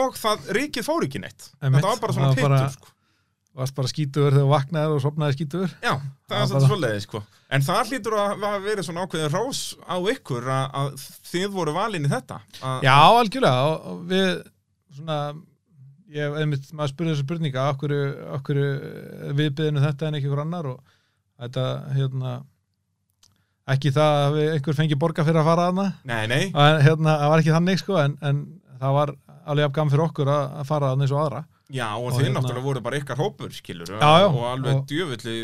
og það, ríkið fór ekki neitt. Þetta var bara svona pittur, sko.
Varst bara skítuður þegar þú vaknaðir og sopnaði skítuður
Já, það er svolítið svoleiði, sko. En það hlýtur að verið svona ákveðið rás á ykkur að, að þið voru valin í þetta. Að,
Já, algjörlega. Og, við svona ég, einmitt, maður spurði þessu spurninga okkur, okkur við byðinu þetta en ekki ykkur annar? Og þetta hérna ekki það að við einhver fengi borga fyrir að fara þarna?
Nei, nei,
en hérna, það var ekki þannig sko en, en það var alveg afgam fyrir okkur að, að fara þarna eins og aðra
Já, og,
Og
þið
hérna-
náttúrulega voru bara ykkar hópur, skilur,
Já, já,
og alveg
og-
djöfulli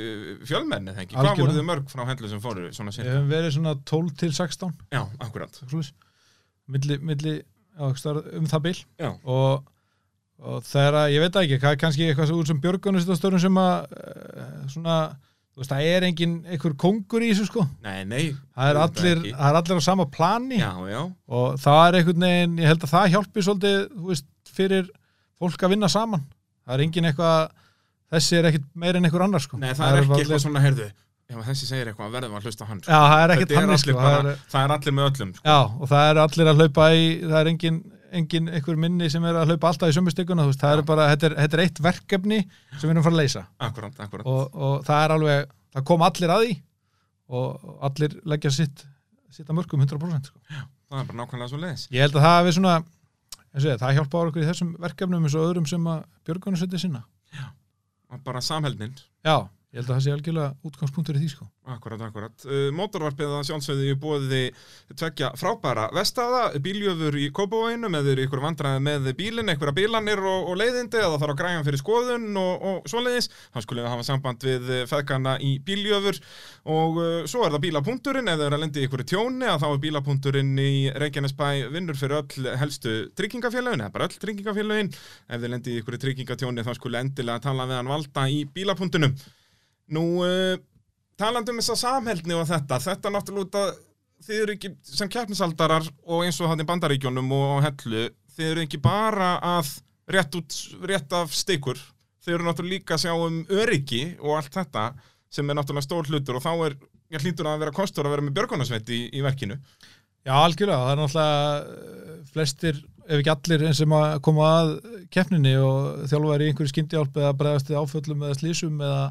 fjölmenni, þengi. Hvað voru þið mörg frá hendlu sem fóru, svona
Við
cirka?
hefum verið svona 12 til 16
Já, akkurat.
milli, milli um það bil.
Já,
og, og þegar ég veit ekki, kannski eitthvað úr sem björgunustastörum sem að eh, svona, þú veist, það er engin einhver kongur í þessu sko.
Nei, nei.
það er allir, það er allir á sama plani.
Já, já,
og það er einhvern veginn, ég held að það hjálpi svolítið, þú veist, fyrir fólk að vinna saman það er engin eitthvað þessi er ekkit meir en einhver annar sko
nei, það er ekki
allir-
eitthvað svona, heyrðu, ef þessi segir eitthvað, verðum að hlusta hann, sko.
Já, það er
er
þannig
allir
sko
bara,
það er,
það er allir með öllum, sko.
Já, og það er allir að hlaupa í það er engin, engin einhver minni sem er að hlaupa alltaf í sömu stykkuna, þú veist, það
Já.
er bara þetta er, þetta er eitt verkefni sem við erum að fara að leysa
Akkurat, akkurat.
og, og það er alveg, það kom allir að því og allir leggja sitt sitt að mörgum 100% sko.
Það er bara nákvæmlega svo leiðis.
Ég held að það ég, það hjálpa á okkur í þessum verkefnum eins og öðrum sem að Björgunum setja sinna
Bara samheldnin.
Já, ég held að það sé algjörlega útgangspunktur í því sko.
Akkurat, akkurat. Uh, Mótorvarpið að sjálfsögðu í bóði tvekja frábæra vestaða, bíljöfur í Kópavóinum eða eru ykkur vandræði með bílinn, einhverja bílanir og, og leiðindi eða þarf að græja hann fyrir skoðun og, og svoleiðis, þá skulum við hafa samband við eh, feðgana í bíljöfur. Og uh, svo er það bílapunkturinn ef þau eru að lendi í ykkur tjóni að þá er bílapunkturinn í Reykjanesbæ vinnur fyrir öll helstu tryggingafélagin eða bara öll tryggingafélagin ef þau lendi í ykkur tryggingatjóni þá skulle endilega tala við hann valda í bílapunktunum Nú, uh, talandi um þessa samheldni og þetta, þetta náttúrulega að þið eru ekki sem keppnisaldarar og eins og hann í bandaríkjónum og hellu, þið eru ekki bara að rétt, út, rétt af stikur, þið eru náttúrulega líka að sjá um öryggi og allt þetta sem er náttúrulega stór hlutur og þá er, ég hlýtur að vera kostur að vera með björgunarsveit í, í verkinu.
Já, algjörlega, það er náttúrulega eh, flestir, ef ekki allir eins sem að koma að keppninni og þjálfar í einhverju skyndihjálp eða bregðast við áföllum eða slísum eða,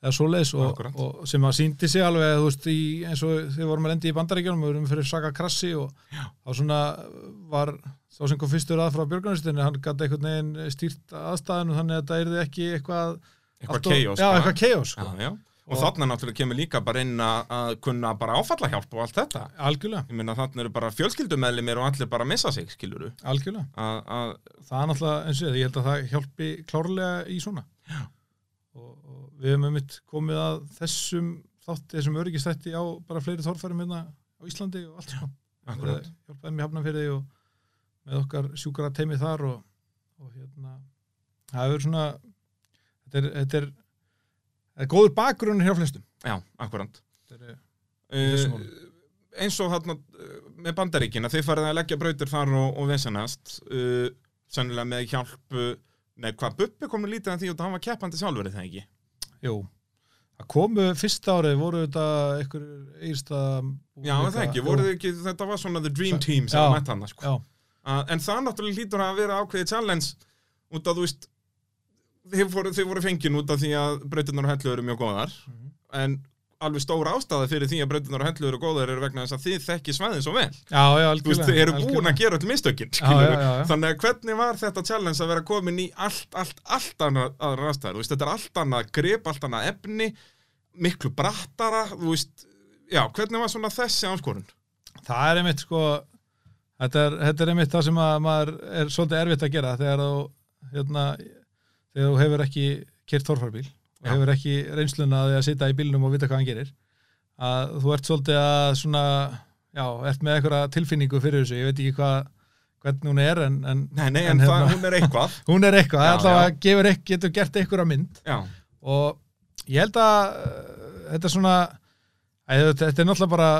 eða svoleiðis og,
Akkúrat.
og sem að síndi sig alveg, veist, í, eins og þið vorum að lendi í bandaríkjunum, við vorum fyrir Saga Krassi og þá svona var sá sem kom fyrstur að frá björgunarstinni, hann gæti einhvern veginn stýrt aðstæðinu þannig að það yrði ekki eitthvað
Eitthvað
Já, chaos, sko.
Já, já. Og,
Og-
þarna náttúrulega kemur líka bara inn að kunna bara áfallahjálp og allt þetta.
Algjörlega,
Ég meina þarna eru bara fjölskyldumeðlimir og allir bara missa sig, skiluru.
algjörlega.
Að, að,
það er náttúrulega, eins og ég, held að það hjálpi klárlega í svona og, og við hefum einmitt komið að þessum þátti, þessum öryggistætti á bara fleiri þorfærum hérna á Íslandi og allt
akkurat.
Við hjálpaði mér hafna fyrir því og með okkar sjúkara teimi þar og, og hérna það hefur svona þetta er, þetta er, þetta er góður bakgrunn hjá flestum
Já, akkurat.
þetta er,
Uh,
þessum málum.
eins og uh, með bandaríkina, þið farið að leggja brautir þar og, og vesenast uh, sennilega með hjálp uh, nei, hvað, Bubbi kom nú lítið að því og hann var keppandi sjálfur er það ekki?
jú að komu fyrsta árið voru þetta einhver eirsta
Já, það ekki, ekki, þetta var svona the dream team sem mætt hann, sko.
já,
Uh, en það náttúrulega hlýtur að vera ákveðið challenge út af, þú veist, þið voru, voru fengin út af því að brautirnar og hellu eru mjög góðar,
Mhm.
en alveg stór ástæða fyrir því að brautirnar og hellu eru góðar eru vegna þess að þið þekki svæðið svo vel.
já, já,
Þú
algjörlega
þið eru búin að gera öll
já.
Þannig að hvernig var þetta challenge að vera komin í allt, allt, allt annað aðra þú veist, þetta er allt annað grip, allt annað efni, miklu brattara, þú já, hvernig var svona þessi áskorun?
það er einmitt sko þetta er, þetta er einmitt það sem að maður er svolítið erfitt að gera þegar þú hérna, þegar þú hefur ekki kert þorfarbíl og hefur ekki reynsluna að sitja í bílnum og vita hvað hann gerir að þú ert svolítið að svona, já, ert með eitthvað tilfinningu fyrir þessu, ég veit ekki hvað hvernig hún er en, en
Nei, nei,
En
en, það,
hérna-
hún er eitthvað.
hún er eitthvað,
Já,
allavega ekki, getur gert eitthvað mynd.
Já,
og ég held að uh, þetta er svona að, þetta er náttúrulega bara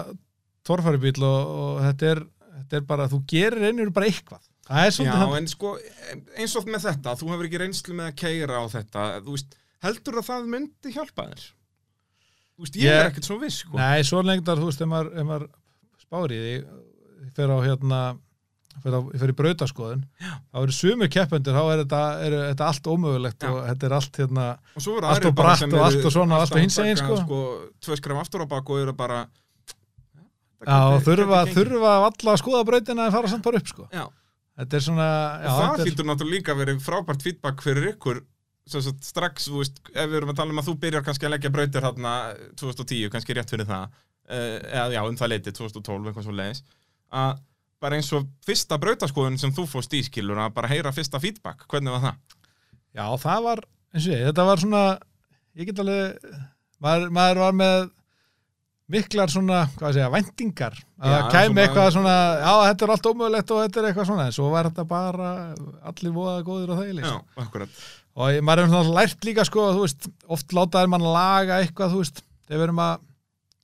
torfæribíl og, og þetta, er, þetta er bara, þú gerir einhverju bara eitthvað.
Já, en sko, eins og með þetta, þú hefur ekki reynslu með að keira á þetta, þú veist, heldur að það myndi hjálpa þér? Þú veist, ég
Ég-
er ekkert svo viss, sko.
nei, svo lengdar, þú veist, ef maður, maður spáir í fer á hérna í brautaskoðun þá eru sumir keppendur, þá er þetta, er þetta allt ómögulegt
Já.
og þetta er allt hérna
Og svo
Allt og bratt og allt og svona, allt og hins
að
egin,
taka,
sko.
Tvö skref aftur á bak og eru bara...
já, þurfa, þurfa alla að skoða brautina en fara samt bara upp, sko
Já,
þetta er svona, já,
það hlýtur náttúrulega líka að vera frábært feedback fyrir ykkur sagt, strax, þú veist, ef við erum að tala um að þú byrjar kannski að leggja brautir hérna 2010, kannski rétt fyrir það uh, eða já, um það leiti, 2012, eitthvað svo leiðis að bara eins og fyrsta brautaskoðun sem þú fórst í skilur að bara heyra fyrsta feedback, hvernig var það?
Já, það var, eins og ég, þetta var svona, ég get alveg, maður, maður var með miklar svona, hvað að segja, væntingar. Að það kæmi eitthvað svona, já, þetta er allt ómögulegt og þetta er eitthvað svona, en svo var þetta bara allir voða góður og þægileg.
Já, akkurat.
Og ég- maður er svona lært líka, sko, þú veist, oft látaður mann laga eitthvað, þú veist, þegar við erum að,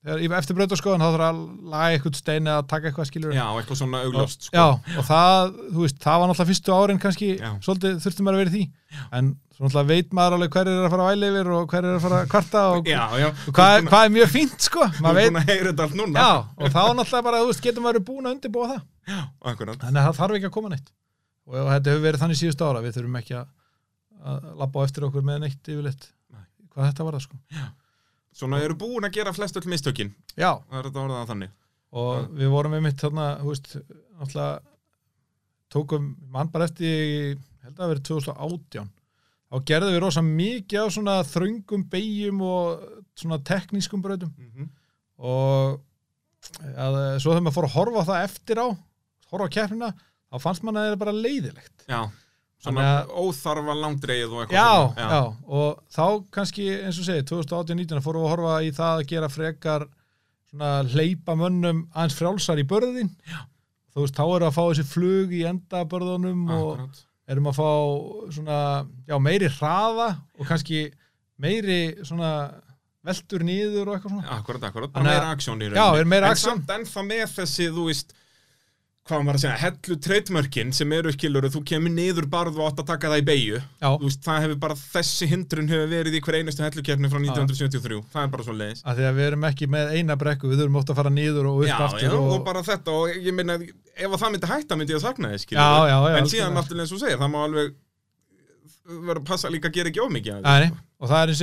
þegar, eftir brautaskoðun, þá þarf að laga eitthvað stein eða taka eitthvað skilur.
Já, eitthvað svona augljóst, sko.
Já, og það, þú veist, það var náttúrulega fyrstu árin kannski,
Já.
svolítið þurfti maður að vera í því en svo náttúrulega veit maður alveg hver er að fara að væli yfir og hver er að fara að kvarta og,
Já, já.
og hvað, er- hvað er mjög fínt, sko veit, já, og þá náttúrulega bara, þú veist, getur maður búin að undirbúa það
Já,
þannig að það þarf ekki að koma neitt og, og þetta hefur verið þannig síðustu ára, við þurfum ekki að, að labba á eftir okkur með neitt yfirleitt.
Nei.
hvað þetta var það, sko?
Svona eru búin að gera flest öll mistökin.
Já,
Það
og við vorum með mitt þarna, veist, tókum mann bara eftir held að það verið 2018 þá gerðum við rosa mikið á svona þröngum beigjum og svona teknískum brautum.
Mm
og að, svo þegar maður fór að horfa það eftir á horfa á keppnina, þá fannst mann að það er bara leiðilegt.
Já. Svona óþarfa langdreið og eitthvað
já,
svona.
já, og þá kannski eins og segi, 2018-19 fórum við að horfa í það að gera frekar svona hleypa mönnum aðeins frjálsar í börðin já. þú veist, þá erum við að fá þessi flug í endabörðunum og
Akkurat.
erum að fá svona, já, meiri hraða og kannski meiri svona veltur niður og eitthvað svona
Akkurat, akkurat. Bara meira aksjón í
Já, er meira
En
aksjón.
samt ennþá með þessi, þú veist, hvað maður að segja, hellu treytmörkin sem eru skilur þú kemur niður barð og átt að taka það í beigju.
já,
það hefur bara, þessi hindrun hefur verið í hver einustu hellukefni frá 1973. Það er bara svo leiðis.
að því að við erum ekki með eina brekku, við þurfum ótt að fara niður og upp
Já,
aftur
já, og,
og,
bara þetta og ég minna, ef að það myndi hætta myndi ég að sakna
Já, já, já,
En síðan náttúrulega eins og segir, það má alveg vera að passa líka að gera ekki of mikið af því,
Nei,
sko.
og það er eins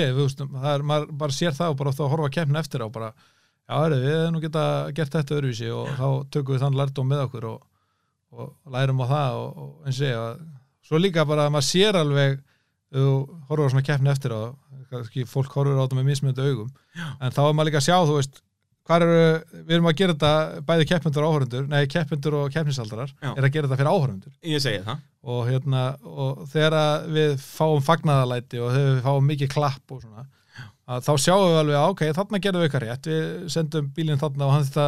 og og já, heru, við hefum nú geta gert þetta öðruvísi og þá tökum við þann lærdóm með okkur og, og lærum á það og, og eins og að, svo líka bara að maður sér alveg, þú horfur á svona keppni eftir kannski fólk horfur á þetta með mismunandi augum, en þá er maður líka að sjá, þú veist, hvað eru, við erum að gera þetta bæði keppindur og áhörundur, nei, keppindur og keppnisaldarar,
Já.
er að gera þetta fyrir áhörundur
Ég segi það.
og hérna og þegar við fáum fagnaðalæti og þegar við fáum mikið klapp og svona að þá sjáum við alveg að ok, þarna gerðum við eitthvað rétt við sendum bílinn þarna og hann þetta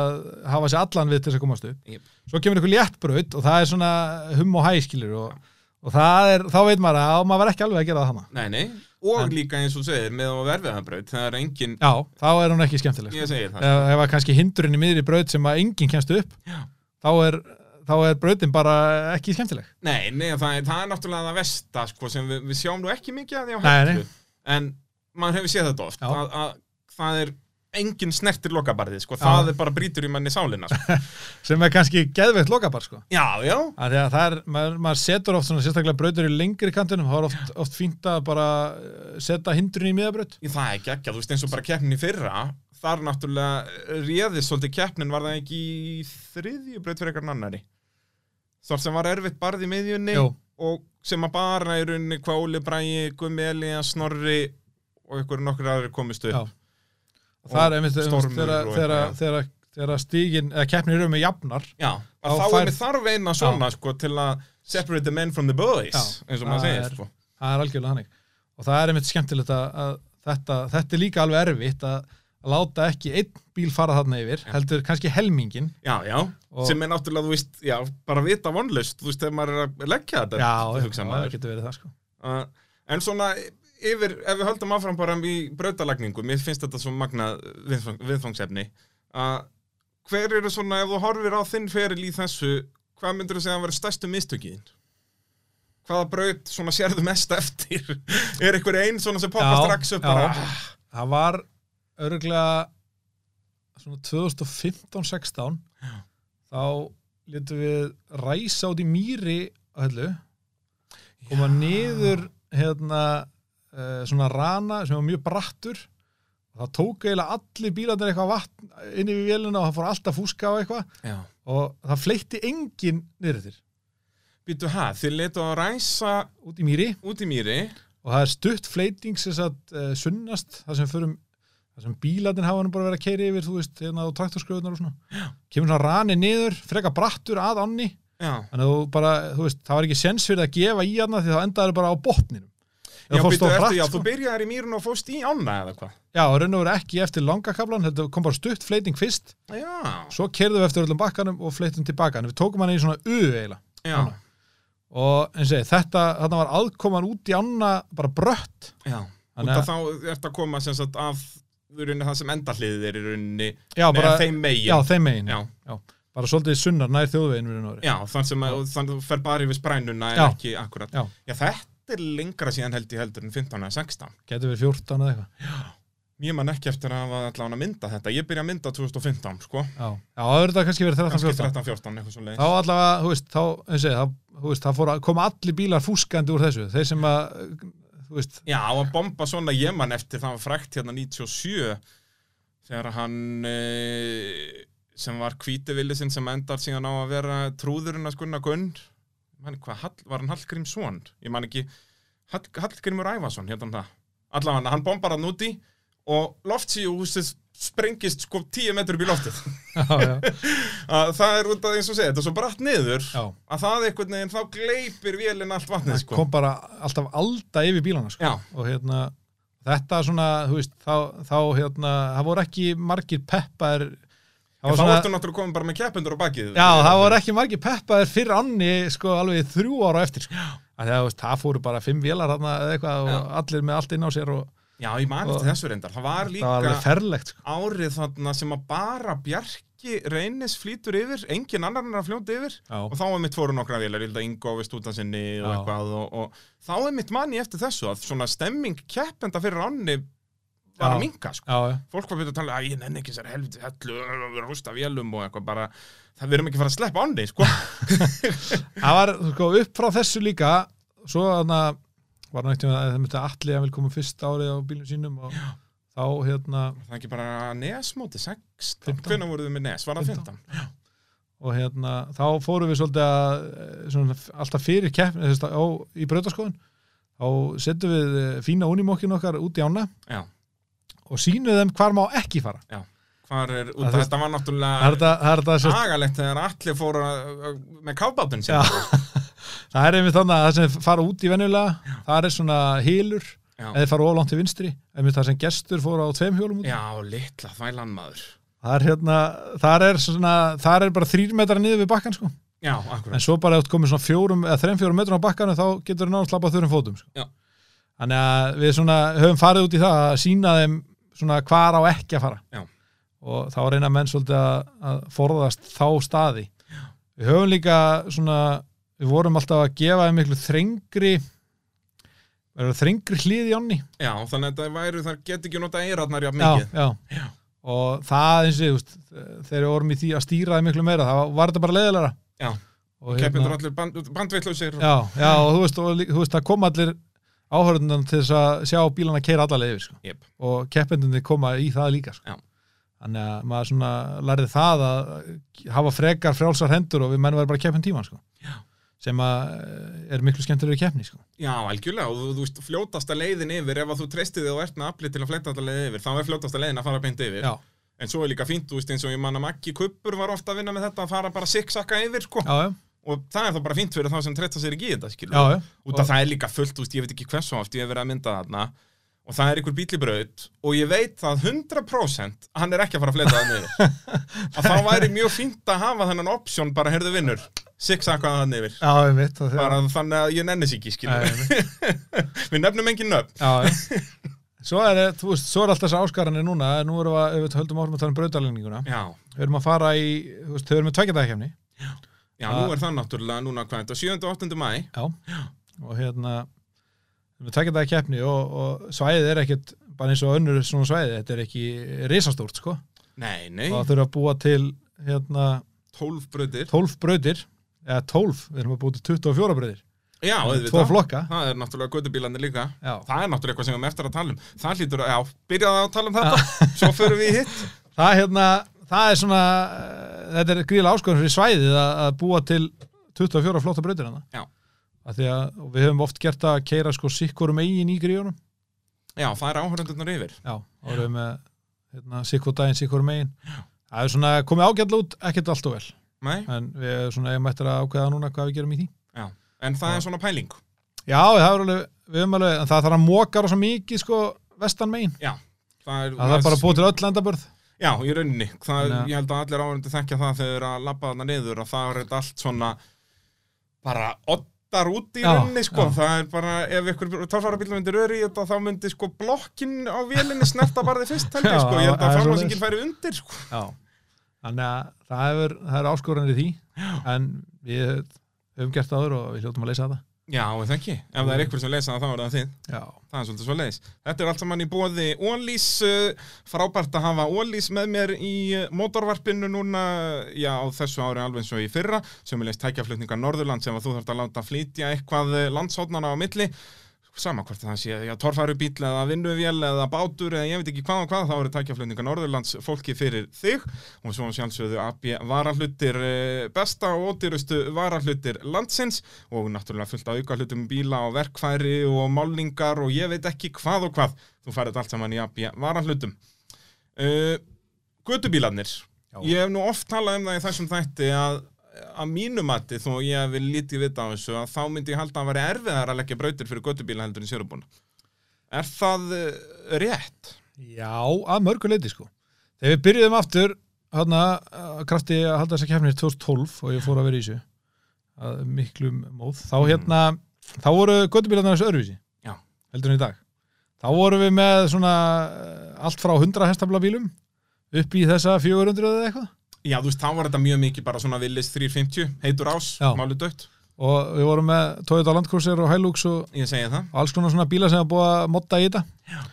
hafa sér allan við til þess að komast upp
Jep.
svo kemur einhver léttbraut og það er svona hum og hæskilur og, og það er, þá veit maður að maður var ekki alveg að gera það hana
Nei, nei, og
En-
líka eins og segir, með að verfið það braut, það er engin,
já, þá er hún ekki skemmtileg
ég
sko.
segir það.
ef, ef að kannski hindurinn í miðri braut sem að enginn kemst upp
Já.
þá er, þá er brautin bara ekki skemmtileg
Nei, nei, það er, það er náttúrulega það versta, sko, sem við, við sjáum nú ekki mikið að því á
Nei,
hellu, en maður hefur séð þetta oft, að, að það er engin snertir lokabarðið, sko,
Já.
það er bara brýtur í manni sálina, sko.
sem er kannski geðveikt lokabar sko.
Já, já,
að því að það er, maður, maður setur oft svona sérstaklega brautur í lengri kantunum, það er oft, oft fínt að bara eh, setja hindrun í miðabraut.
Það er ekki ekki, þú veist eins og bara keppnin í fyrra þar náttúrulega réðist svolítið keppnin var það ekki í þriðju braut fyrir eitthvað annari þar sem var erfitt barð í miðjunni
Jú.
og sem að bara í rauninni hvað Óli Bræi, Gummi Elíja, Snorri og ykkur nokkur aðri komist upp.
Já. og það er einmitt þegar- þegar stígin, eða keppnir eru með jafnar
Já,
Þá
er með þarf eina svona sko til að separate the men from the boys
Já,
eins og maður segir
er-
sko.
það er algjörlega þannig. Og það er einmitt skemmtilegt að, að þetta, þetta er líka alveg erfitt að, láta ekki einn bíl fara þarna yfir heldur kannski helmingin
Já, já, sem er náttúrulega, þú veist, já, bara vita vonlust, þú veist, þegar maður er að leggja þetta
já, já, það getur verið það sko.
Uh, en svona yfir, ef við höldum áfram bara í brautalagningu, mér finnst þetta svo viðfang, viðfangsefni uh, hver eru svona, ef þú horfir á þinn feril í þessu, hvað myndir þú segja að vera stærstu mistökiðin? Hvaða braut svona sérðu mest eftir? er einhver einn svona sem poppar
Já,
strax upp bara?
það var örgulega svona 2015-16 þá letum við ræsa út í mýri á hellu koma niður hérna uh, svona rana sem var mjög brattur. Og það tók eiginlega allir bílarnir eitthvað vatn inn í vélina og það fór alltaf fúska á eitthvað.
Já.
og það fleitti enginn niður eftir.
Býtu hæ, þið letu að ræsa
út í mýri.
Út í mýri.
Og það er stutt fleiting sem sagt uh, sunnast það sem förum það sem bílarnir hafa nú bara verið að keiri yfir þú veist, hérna á traktorskröðunar og svona. Já. kemur svona rani niður, freka brattur að ánni.
Já,
þannig að þú bara, þú veist, það var ekki sens fyrir að gefa í hana því þá endaður bara á botninum
Já, býttu eftir, já,
sko.
þú byrjaðir í mýrun og fóst í ána eða hvað?
Já, raun og verið ekki eftir langa kablan, þetta kom bara stutt fleiting fyrst,
Já,
svo kerðum við eftir öllum bakkanum og fleitum tilbaka, en við tókum hann í svona U eiginlega.
já,
Ána. Og eins og ég, þetta, þarna var aðkoman út í ána bara brött.
já. Út
Þannig
af þá ert að koma sem sagt af í rauninni það sem endahliðið er í rauninni
Já, bara,
þeim megin
já, þeim megin.
Já.
Bara svolítið sunnar nær þjóðveginn
Já, þann sem þú fer bara yfir sprænuna en
Já.
ekki akkurat
Já.
þetta er lengra síðan held ég heldur en 15 eða 16
Getur við 14 eða eitthvað.
Ég man ekki eftir að hafa allavega að mynda þetta. Ég byrja að mynda 2015, sko.
Já, já, það verður þetta kannski verið 13,
Kannski
14.
13-14, eitthvað svo leið
Þá allavega, þú veist, þá, ég, þá, þú veist, það fór að koma allir bílar fúskandi úr þessu. Þeir sem að, þú veist,
Já, að bomba svona ég man eftir það var frækt hérna 97 þegar hann e, sem var kvítivillisinn sem endar síðan á að vera trúðurinn að skunna gunn man, hvað, Hall, var hann Hallgrímsson? Ég man ekki Hall, Hallgrímur Ævason, hérna hann það allavega, hann bombar hann úti og loftsíuhúsið sprengist sko 10 metrum í loftið
já, já,
að það er út af eins og segja, þetta er svo bratt niður
já.
að það einhvern veginn þá gleipir vélinn allt vatnið
Það
sko
kom bara alltaf alda yfir bílana, sko. Og hérna, þetta svona, þú veist, þá, þá hérna, það voru ekki margir peppaðir.
En
Það var
þá ertu náttúrulega komin bara með keppendur á bakið
já, það voru ekki margir peppaðir fyrir anni, sko, alveg þrjú ára eftir, sko. Að það, það fóru bara fimm vélar þarna eða eitthvað og allir með allt inn á sér og
Já, ég man
Og-
eftir þessu reyndar Það var
það
líka
var alveg ferlegt, sko.
árið þarna sem að bara Bjarki reynis flýtur yfir engin annar en að fljóta yfir
Já,
og þá er mitt fóru nokkra vélar, að Ingo við stúta sinni og
Já.
eitthvað og, og þá er mitt manni eftir þessu að svona stemming keppenda fyrir ánni var
Já.
að minka sko.
já, já.
fólk var byrjað að tala að ég nenni ekki sér helviti hellu, við erum að rústa vélum og eitthvað bara, það við erum ekki að fara að sleppa ánni sko.
Það var, sko, upp frá þessu líka, svo þarna, var nægt að það myndi allir að vil koma fyrst árið á bílum sínum og þá, hérna,
það er ekki bara nesmóti 16,
15.
hvenær voruð þið með nes, var það 15?
15? og hérna, þá fórum við svolítið að, eh, svona, alltaf fyrir keppni, að, í brautaskoðun, þá setjum við eh, fína unimokkin okkar út í ána
Já,
og sýnum þeim hvar má ekki fara.
hvar er, út
Það
af
er-
þetta var
Það er
náttúrulega
það er
agalegt þegar allir fóru með kábátun
Já. það er einmitt þannig að það sem fara út í venjulega, það er svona hýlur,
Já.
eða fara ólangt til vinstri, einmitt það sem gestur fóru á tveim hjólum út.
Já, litla þvælan maður
Það er hérna, það er svona, það er bara þrýr metrar niður við bakkan sko.
Já,
En
akkurat
svo bara ef þú komið svona fjórum eða þreim fjórum metrum á bakkanu þá getur þú náttúrulega slappa þurrum fótum sko.
Já.
Þannig að við svona höfum farið út í það að sína þeim svona hvar á ekki að fara.
Já.
Og þá reyna menn svolítið að, að forðast þá staði. Já. Við höfum líka svona, við vorum alltaf að gefa þeim miklu þrengri þrengri hlið í onni.
Já, þannig að það væru, þar get ekki nota eirarnar jafn mikið
já.
Já.
Og það eins og, þegar við vorum í því að stýra þeim miklu meira, það var þetta bara leiðilega.
Já. Keppindur allir band, bandveitlausir
Já, já, og þú veist, og, þú veist það kom allir áhörðundan til þess að sjá bílana keira allarlega yfir, sko.
Jep.
og keppendunni koma í það líka, sko. Þannig að maður svona lærði það að hafa frekar frjálsar hendur og við mennum verið bara keppin tíman, sko. Sem að eh, er miklu skemmtilega keppni, sko.
Já, algjörlega, og þú, þú veist, fljótasta leiðin yfir ef að þú treystið og ert með afli til að fletta þetta leið yfir, þá er fljótasta leiðin að fara beint yfir
Já,
En svo er líka fínt, þú veist, eins og ég man að Maggi Kuppur var ofta að vinna með þetta að fara bara siksakka yfir, sko
já, já,
Og það er þá bara fínt fyrir þá sem treysta sér ekki í þetta, skilur
já, já.
Út af það er líka fullt, veist, ég veit ekki hversu oft ég hef verið að mynda þarna. Og það er ykkur bíl í braut og ég veit það 100% að hann er ekki að fara að fleta það niður að þá væri mjög fínt að hafa þennan option bara, heyrðu vinnur, siksakka það niður
Já, ég veit það.
bara þannig að ég nenni sér ekki, skilur við nefnum engin nöfn.
Svo er, þú veist, svo er alltaf þessi áskaranir núna, nú erum við, höldum áfram að tala um brautalenninguna, við erum að fara í, þú veist,
já, nú er það náttúrulega núna hvað þetta, 7. og 8. mæ
Já. og hérna við takja það keppni og, og svæðið er ekkert bara eins og önnur svona svæði þetta er ekki risastórt sko.
Nei, nei,
og það þurfa að búa til hérna
12 brautir.
12 brautir eða 12, við erum að búa til 24 brautir.
Já,
tvo
auðvitað.
flokka.
Það er náttúrulega gödubílarnir líka.
Já.
Það er náttúrulega eitthvað sem við erum eftir að tala um. Það hlýtur að, já, byrjaði að tala um þetta. Svo förum við í hitt.
Það, hérna, það er svona eh, þetta er gríðlega áskorun fyrir svæðið að, að búa til 24 flotta brautir hana
Já.
að því að við höfum oft gert að keira sko sikkurum eigin í gríðunum.
Já, það er áhörundurnar yfir.
Já, og við höfum með hérna, sikkur daginn, sikkur megin. Það er svona komið ágætla út, ekkert allt og vel.
Nei,
en við erum svona eigum eftir að ákveða núna hvað við gerum í því.
Já. En það er svona pæling.
Já, það er alveg, við höfum alveg, en það þarf að móka rosa mikið, sko, vestan megin.
það er,
Það er bara búið til öll endabörð.
Já, í rauninni, það,
að-
ég held að allir áhverjandi þekkja það þegar að labba þarna niður að það er allt svona bara oddar út í
Já,
rauninni sko,
já.
það er bara ef ykkur tórfærabíl myndir öri í þetta þá myndi sko blokkin á vélinni snerta bara þið fyrst
Já,
sko, ég held
það
að framlásingin færi undir sko.
Já. Þannig að það er, það er áskoranir í því, en við höfum gert það áður og við hljóttum að leysa þetta.
Já, það ekki, ef það er ykkur sem lesa það þá er það þið
Já.
Það er svolítið svo leiðis. Þetta er allt saman í bóði Ólís, uh, frábært að hafa Ólís með mér í uh, mótorvarpinu núna, já, á þessu ári alveg eins og í fyrra, sem er leist tækjaflutningar Norðurland sem að þú þarft að láta flytja eitthvað uh, landshóðnana á milli, sama hvort það sé, já, torfærubíl eða vinnuvél eða bátur eða ég veit ekki hvað og hvað, þá eru tækjaflutningar Norðurlands fólki fyrir þig. Og svo sjálfsögðu AB varahlutir uh, besta og ódýrustu varahlutir landsins. Og náttúrulega fullt af auka hlutum bíla og verkfæri og málningar og ég veit ekki hvað og hvað. Þú færið allt saman í AB varahlutum. Uh, Götubílarnir.
Já.
ég hef nú oft talað um það í þessum þætti að að mínu mati þó ég vil lítið vita á þessu að þá myndi ég halda að vera erfiðar að leggja brautir fyrir götubíla heldur en sérubúna Er það uh, rétt?
Já, að mörgu leiti, sko. Þegar við byrjuðum aftur, hérna, að krafti að halda þessa kefnir 2012 og ég fór að vera í þessu, að miklum móð, þá hérna, þá voru göttubílarnar þessu öðruvísi.
Já.
Heldur en í dag. Þá vorum við með svona eh, allt frá 100 hestafla bílum upp í þessa 400 eða eitthvað.
Já, þú veist, þá var þetta mjög mikið bara svona villis 350, heitur ás,
Já.
máli dött
Og við vorum með Toyota Land Cruiser og Hilux og
Ég segi það
alls konar svona bíla sem var búið að modda í þetta. Já.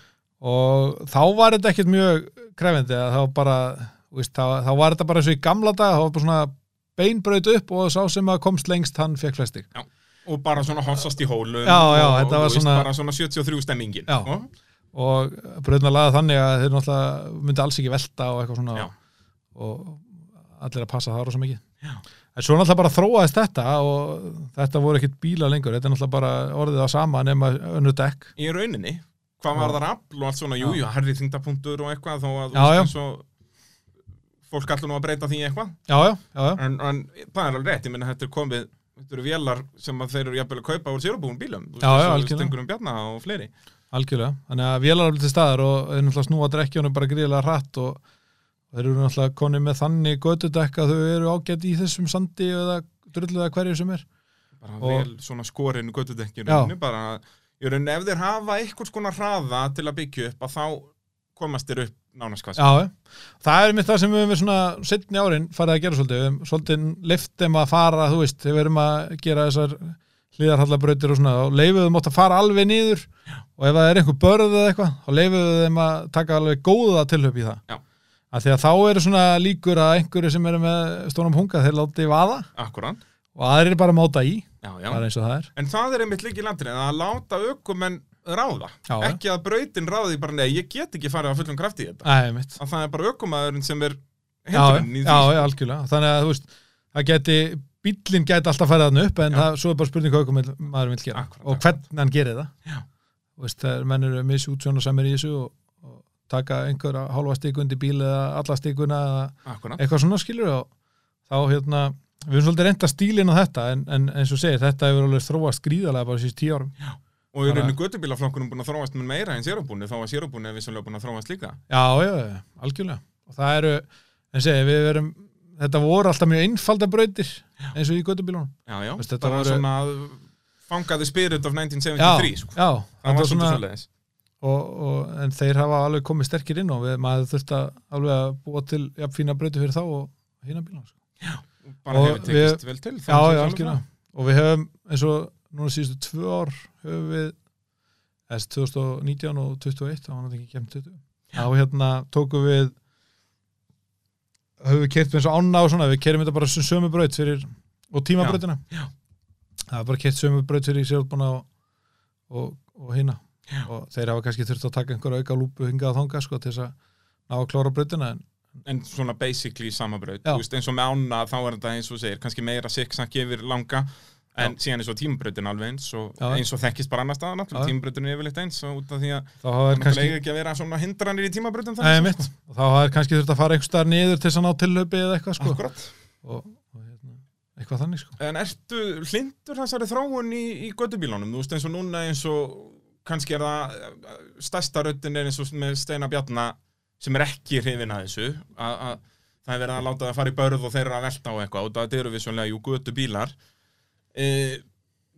Og þá var þetta ekkert mjög krefindi þá bara, veist, þá, þá var þetta bara eins og í gamla dag, þá var bara svona beinbraut upp og sá sem að komst lengst hann fekk flestig.
Og bara svona hossast í hólum
Já, já,
og,
þetta var
veist,
svona-
Bara svona 73 stemmingin
Já.
sko.
og bröðna laga þannig að þeir náttúrulega myndi alls ekki velta og eitthvað svona
Já.
og allir að passa það rosa mikið.
Já.
en svo náttúrulega bara þróaðist þetta og þetta voru ekkit bíla lengur. Þetta er náttúrulega bara orðið á sama nema önnu dekk.
Í rauninni Hvað var það afl og allt svona, jú, jú, herri þingdapunktur og eitthvað þó að,
Já, já.
fólk allir nú að breyta því eitthvað.
Já, já, já, já,
en, en það er alveg rétt, ég minna þetta er komið þetta eru vélar sem þeir eru jafnvel að kaupa úr sérubúin bílum, stengur um bjarna og fleiri.
Algjörlega. Þannig að vélar er til staðar og þeir náttúrulega snúa drekkjónu bara gríðilega hratt og þeir eru náttúrulega konið með þannig götudekk að þau eru ágætt í þessum sandi eða drulluða hverju sem er
bara
Og-
vel svona skorinu göttudekkjur
Já.
bara, í rauninni ef þeir hafa einhvers konar hraða til að byggja upp að þá komast þeir upp nánast hvað sem.
Já, það er mitt það sem við höfum við svona setni árin farið að gera svolítið við höfum svolítið leiftum að fara, þú veist við verum að gera þessar hlýðarhallabrautir og svona og leifuðum átt að fara alveg niður og ef það er einhver börð eða eitthvað þá leifuðum að taka alveg góða tilhöp í það
Já.
Að því að þá eru svona líkur að einhverju sem eru með stónum hunga þeir láti vaða
Akkurat,
og aðrir bara máta í,
já, já.
það er
En það er einmitt líki landrið að láta ökumenn ráða.
Já.
Ekki að brautin ráði bara, nei, ég get ekki farið á fullum krafti í þetta.
Æ.
Að það er bara ökumæðurinn sem er hindurinn í því.
þannig að þú veist, það geti bíllinn geti alltaf farið þarna upp en það, svo er bara spurning hvað maður vil gera
Akkúrat,
og hvernig hann gerir það veist, það er menn eru misútsjóna samir í þessu og taka einhverja hálfa stikundi bíl eða alla stikuna eða eitthvað svona skilur og þá hérna við erum svolítið reynda stílinn á þetta en, en eins og segir, þetta hefur alveg þróast gríðarlega bara síðust tíu árum
Og í rauninni göttubílaflokkunum búin að þróast með meira en sérubúni, þá að sérubúni er vissulega búin að þróast líka.
Já, já, já, algjörlega og það eru, en segi, við verum þetta voru alltaf mjög einfalda brautir eins og í göttubílunum
Já, já.
Veist, þetta
var
voru-
svona fangaði spirit of
já,
1973, sko.
já,
Það var
var
svona
svona. Og, og, en þeir hafa alveg komið sterkir inn og við, maður þurft að alveg að búa til jafn fína brauti fyrir þá og hína bílum sko.
Bara
Og
hefur tekist vel til.
já, já,
bra.
og við höfum eins og núna síðustu tvö ár höfum við þess 2019 og 21 það var náttúrulega ekki kemd 20 þá hérna tókum við höfum við kert með eins og ána og svona við kerum þetta bara sem sömu braut fyrir og tímabrautina
Já, já.
það er bara kert sömu braut fyrir sérutbúna og, og, og hina
Já.
og þeir hafa kannski þurft að taka einhverja auka lúpu hingað að þanga sko til þess að ná að klára brautina en
En svona basically sama.
Já.
Veist, eins og með ána þá er þetta eins og segir, kannski meira siksak yfir langa, en síðan eins og tímabrautin alveg eins og
Já.
eins og þekkist bara annar staðar náttúrulega,
Já.
tímabrautin er yfirleitt eins og út af því að það
þeir kannski
ekki að vera svona hindranir í tímabrautin
Nei, mitt. og þá þeir kannski þurft að fara einhver staðar niður til þess að ná tillöpi eða eitthvað sko
Akkurat.
og, og hérna, eitthvað þannig sko
En ertu hlindur þessari þróun í, í göttubílunum? Þú veist eins og núna eins og kannski er það eh, stærsta röddin er eins og með Steina Bjarna sem er ekki hrifin að þessu að, að það er verið að láta það fara í börð og þeir eru að velta á eitthvað og það eru vissulega jú göttubílar e,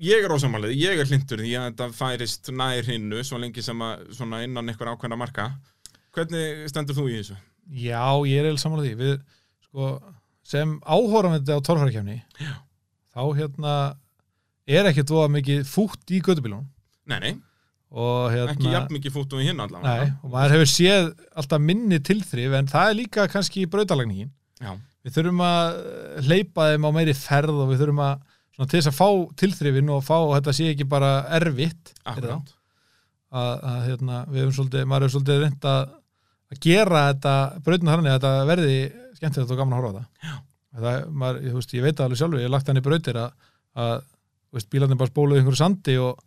Ég er ósamalið, ég er hlindur því að þetta færist nær hinnu svo lengi sem að svona innan einhver ákveðna marka. Hvernig stendur þú í þessu?
Já, ég er eða samanlega því. Við, sko, sem áhóran þetta á torfærakefni þá hérna er ekkert voða mikið fútt í gödubílunum
Nei, nei,
og hérna
ekki jafn mikið fóttum við hinn allavega.
Nei, og maður hefur séð alltaf minni tilþrif en það er líka kannski brautalagningin
Já,
við þurfum að hleypa þeim á meiri ferð og við þurfum að svona, til þess að fá tilþrifin og fá og þetta sé ekki bara erfitt
akkurat.
Að, að hérna, við hefum svolítið, maður hefur svolítið reynd að, að gera þetta brautinu þannig að þetta verði skemmtilegt og gaman að horfa á það. Það, maður, ég, veist, ég veit það alveg sjálfur, ég hef lagt hann í brautir að, að bílarnir bara spóluðu einhverju sandi og,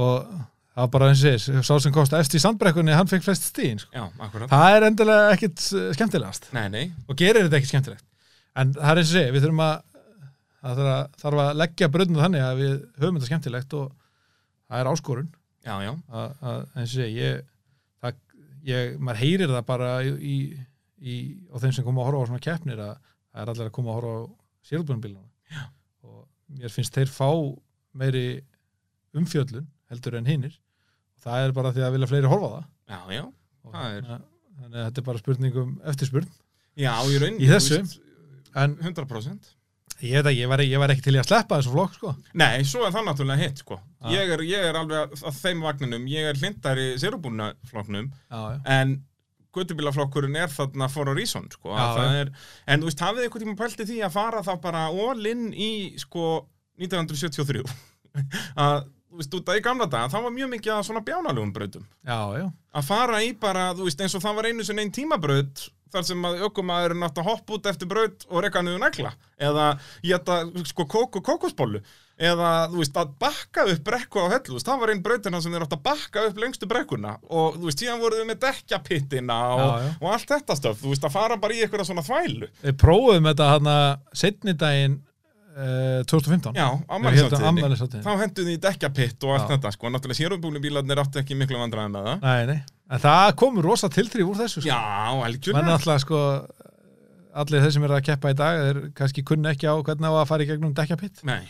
og það var bara eins og segis, sá sem kosti eftir í sandbrekkunni, hann fekk flest stíðin sko. Það er endilega ekkit eh, skemmtilegast.
Nei, nei,
og gerir þetta ekki skemmtilegt. En það er eins og segja, við þurfum að það þarf að, þarf að leggja bröndinu þannig að við höfum þetta skemmtilegt og það er áskorun.
Já, já.
Að, að eins og segja ég, það, ég, maður heyrir það bara í, í, á þeim sem koma að horfa á svona keppnir að það er allir að koma að horfa á sérlbjörnbíluna og mér finnst þeir fá meiri umfjöllun heldur en hinnir það er bara því að vilja fleiri horfa það.
Já, já, Það er-
þannig að- þetta er bara spurningum eftirspurn.
Já, í raun
Í þessu?
veist,
en
100%
ég, ekki, ég, var, ég var ekki til í að sleppa þessu flokk sko.
Nei, svo er það náttúrulega hitt, sko. Ég, er, ég er alveg að- að þeim vagninum. Ég er hlindar í sérubúna flokknum. En göttubílaflokkurinn er þarna for a reason, sko.
Já,
það er, En þú veist, hafið eitthvað tíma pælti því að fara þá bara all in í, sko 1973 Að, þú veist, út að í gamla daga Það var mjög mikið að svona bjánalugum brautum.
Já, já.
að fara í bara, þú veist, eins og það var einu sinni einn tímabraut þar sem að ökumæðurinn átt að hoppa út eftir braut og reka niður negla. Eða geta, sko, kók og kókosbollu. Eða, þú veist, að bakka upp brekku á hellu, það var einn brautina sem þeir átt að bakka upp lengstu brekkuna. Og, þú veist, síðan voruð við með dekkjapittina og,
Já, já.
og allt þetta stöf, þú veist, að fara bara í eitthvað svona þvælu.
Við prófum þetta hann að setni daginn uh, 2015
Já, ammælisáttíðinni þá henduð í dekkjapitt og allt
Já.
þetta, sko, náttúrulega sérubúlubílarnir áttu ekki miklu vandræði með það.
Nei, nei, en það komur rosa tiltrif úr þessu sko.
Já,
menn
algjörlega
alltaf sko allir þeir sem eru að keppa í dag þeir kannski kunna ekki á hvernig á að fara í gegnum dekkjapitt.
Nei,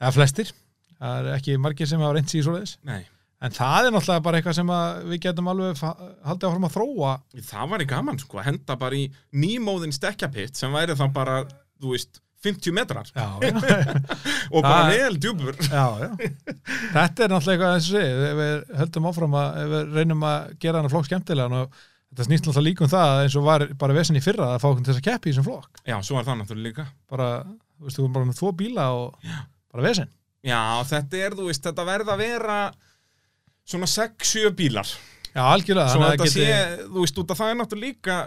eða flestir, það er ekki margir sem hafa reynt sig í svoleiðis.
Nei.
En það er náttúrulega bara eitthvað sem við getum alveg haldið áfram að þróa.
Það var í gaman sko, henda bara í nýmóðin stekkjapitt sem væri þá bara, þú veist, 50 metrar
já, já,
og bara vel djúpur.
já, já. þetta er náttúrulega eitthvað eins og segi, við, við höldum áfram að ef við reynum að gera hana flokk skemmtilega og þetta snýst náttúrulega líka um það eins og var bara vesen í fyrra að fá okkur til þess að keppi í þessum flokk
Já, svo er það náttúrulega líka.
bara, þú veist, þú erum bara með tvo bíla og bara vesen
Já, þetta er, þú veist, þetta verða að vera svona 6-7 bílar.
já, algjörlega, að geti-
sé, þú veist, út að það er náttúrulega líka,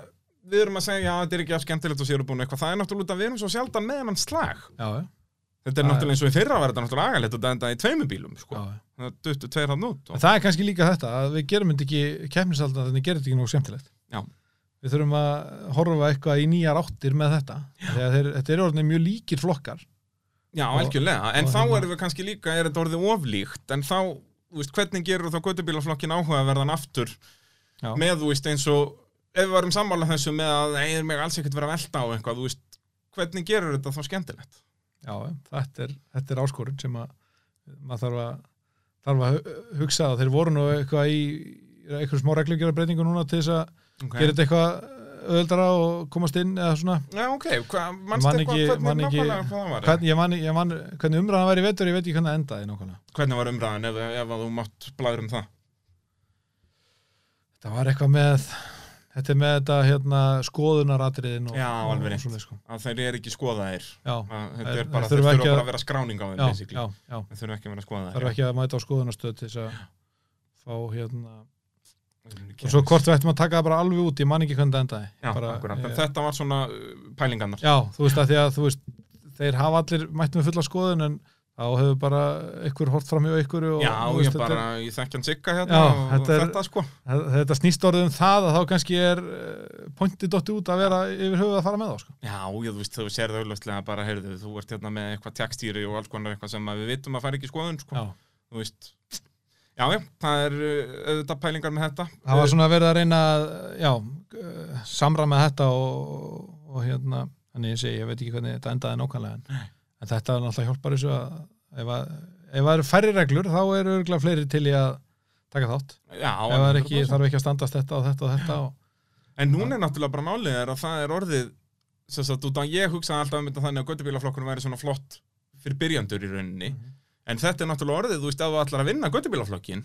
við erum að segja, já, þetta er ekki að skemmtilegt og sér búin eitthvað, það er náttúrulega út að við erum svo sjaldan með hann slag.
já, já,
Þetta er
Það
náttúrulega eins og í fyrra var þetta náttúrulega agalegt og þetta í tveimur bílum, sko.
já, já.
Það duttu tveir hann út. Og...
það er kannski líka þetta að við gerum ekki keppnisaldan þannig gerir þetta ekki nógu skemmtilegt
Já.
við þurfum að horfa eitthvað í nýjar áttir með þetta þeir, þetta er orðinni mjög líkir flokkar
Já, algjörlega, en þá
hérna-
erum við kannski líka, er þetta orðið oflíkt, en þá, veist, hvernig gerur þá göttubílaflokkin áhugaverðan aftur
Já.
með, þú veist, eins og, ef við varum sammála þessu með að það er mig alls ekkert vera að velta á eitthvað, þú veist, hvernig gerur þetta þá skemmtilegt?
já, þetta er, þetta er áskorun sem að maður þarf að, þarf að hu- hugsa að þeir voru nú eitthvað í eitthvað smá reglugjara breytingu núna til þess að
Okay.
gera þetta eitthvað öðuldara og komast inn eða svona
Já, ok, hva, mannst
Man
eitthvað hvernig
man ekki-
nákvæmlega það var?
ég man, ég man, hvernig umræðan væri í vetur ég veit ekki hvernig það endaði nákvæmlega
Hvernig var umræðan ef, ef þú mátt blæður um það?
það var eitthvað með þetta er með þetta hérna skoðunaratriðin og,
Já, alveg
svoleiðis, sko.
Að þeir eru ekki skoðaðir.
já,
Þetta
Þeir-
er bara,
þeir
þeir
þurfa
þurfa bara að vera skráning á þeim, Þeir þurfa ekki að vera skoðaðir.
þarf ekki að mæta á skoðunastöð til þess að fá hérna og svo hvort við ættum að taka það bara alveg út ég man ekki hvernig það endaði.
Já,
bara,
en
eh,
þetta var svona uh, pælingarnar.
Já, þú veist að að þú veist þeir hafa allir mætt með fulla skoðun en þá hefur bara ykkur hort fram hjá ykkur og,
Já,
þú
ég bara, ég þekkjan sigga hérna
Já,
og
þetta er-
þetta sko
þetta snýst orðið um það að þá kannski er uh, pointið dotti út að vera yfir höfuð að fara með þá sko.
Já, ég, þú veist, þú sér það auðvitað bara, heyrðu, þú ert hérna með eitthvað tjekstýri og alls konar eitthvað sem við vitum að fara ekki í skoðun, sko,
Já.
þú veist Já, já, það er uh, auðvitað pælingar með þetta
það var svona að reyna að, já, uh, samræma þetta og, og hérna þannig ég segi, ég veit ekki hvernig þetta endaði nákvæmlega en, en þetta er náttúrulega hjálpar þessu að ef, að ef það eru færri reglur þá eru örgulega fleiri til í að taka þátt.
Já,
ef það er ekki,
100%.
þarf ekki að standast þetta og þetta og þetta og,
En núna er náttúrulega bara málið er að það er orðið sem sagt, út af ég hugsaði alltaf um þetta þannig að göttubílaflokkurinn væri svona flott fyrir byrjandur í rauninni. En þetta er náttúrulega orðið, þú veist, ef þú ætlar að vinna göttubílaflokkin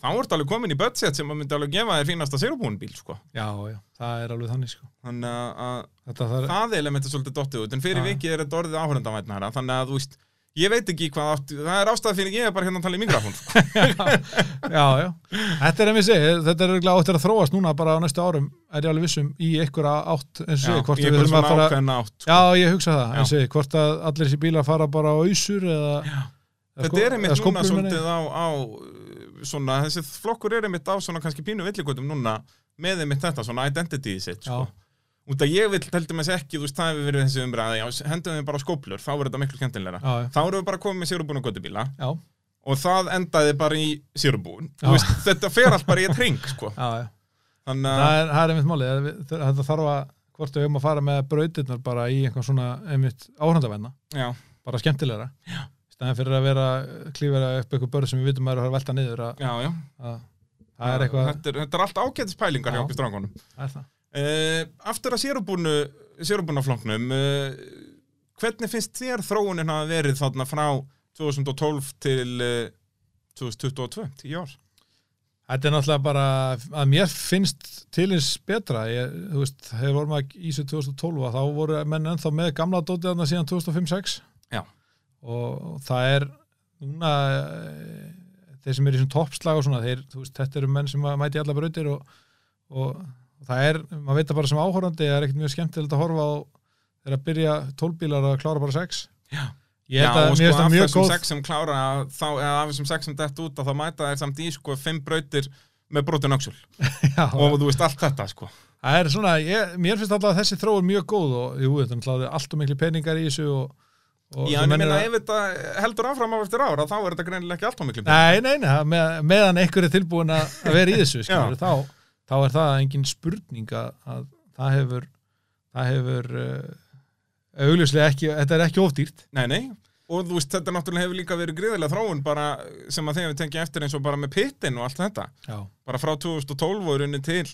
þá ertu alveg komin í budget sem að myndi alveg gefa þér fínasta sérubúin bíl, sko
já, já, það er alveg þannig sko.
þannig að-
þetta þarf,
það element er svolítið dottið út en fyrir
Já.
vikið er þetta orðið áhörendavænara þannig að, þú veist, ég veit ekki hvað átt, það er ástæð fyrir ég er bara hérna að tala í mikrofón sko.
já, já, þetta er einmitt segi þetta er örgulega áttir að þróast núna bara á næstu árum er ég alveg vissum í einhverja átt eins og segi, hvort
í
við
eitthvað
þurfum að
svona
fara
ákveðna átt sko.
já, ég hugsa það,
Já.
en segi, hvort að allir þessi bílar fara bara á ausur eða,
Já. Þetta er einmitt núna
ég.
svolítið á, á svona, þessi flokkur er einmitt á svona kannski pínu villigutum núna með einmitt þetta, svona identity sitt sko. Út að ég vil heldum þess ekki, þú veist, það hefur verið þessi umræði, hendum við bara skóplur, þá er þetta miklu
já,
Þá erum við bara komið með sérubúin og göttubíla og það endaði bara í. Veist, þetta fer allt bara í eitt ring, sko. Þannig að,
það er, einmitt er- þetta þarf að, hvort við höfum að fara með brautirnar bara í einhvern svona einmitt áhrandavenna, bara skemmtilegra. Já. Stæðan fyrir að vera klífera upp eitthvað börn sem við vitum að er að velta niður að,
já, já.
að það er eitthvað
Þetta er, þetta er allt ágætis pælingar hjá
Já.
okkur
það er það.
Uh, aftur að sérubúnu sérubúnafloknum uh, hvernig finnst þér þróunin hafa verið þarna frá 2012 til uh, 2022, 10 ár
Þetta er náttúrulega bara að mér finnst til eins betra ég, þú veist, þegar vorum að í þessu 2012 að þá voru menn ennþá með gamla dótið þarna síðan 2005-06
Já.
Og það er núna eh, þeir sem eru í svona toppslag og svona þeir, veist, þetta eru menn sem að mæti alla brautir og, og það er, maður veit það bara sem áhorandi það er ekkert mjög skemmtilegt að horfa á þegar að byrja tólbílar að klára bara sex.
Já. Já,
að
og sko
það
af þessum sex sem klára þá, eða af þessum sex sem dett út að þá mæta þeir samt í sko fimm brautir með brotin
Já,
og þú veist allt þetta sko.
Það er svona, ég, mér finnst alltaf að þessi þróun mjög góð og jú, þetta er náttúrulega allt og miklu peningar í þessu og
Já, en ég
eru
ef þetta heldur áfram á eftir ára þá er þetta greinilega ekki allt á miklu
Nei, nei, nei, með, meðan einhver er tilbúin að vera í þessu, skilur, þá, þá er það engin spurning að, að það hefur það hefur uh, augljóslega ekki, þetta er ekki ofdýrt
Nei, nei, og þú veist, þetta náttúrulega hefur líka verið gríðilega þróun bara sem að þeim við tengja eftir eins og bara með pittin og allt þetta.
Já,
bara frá 2012 og runni til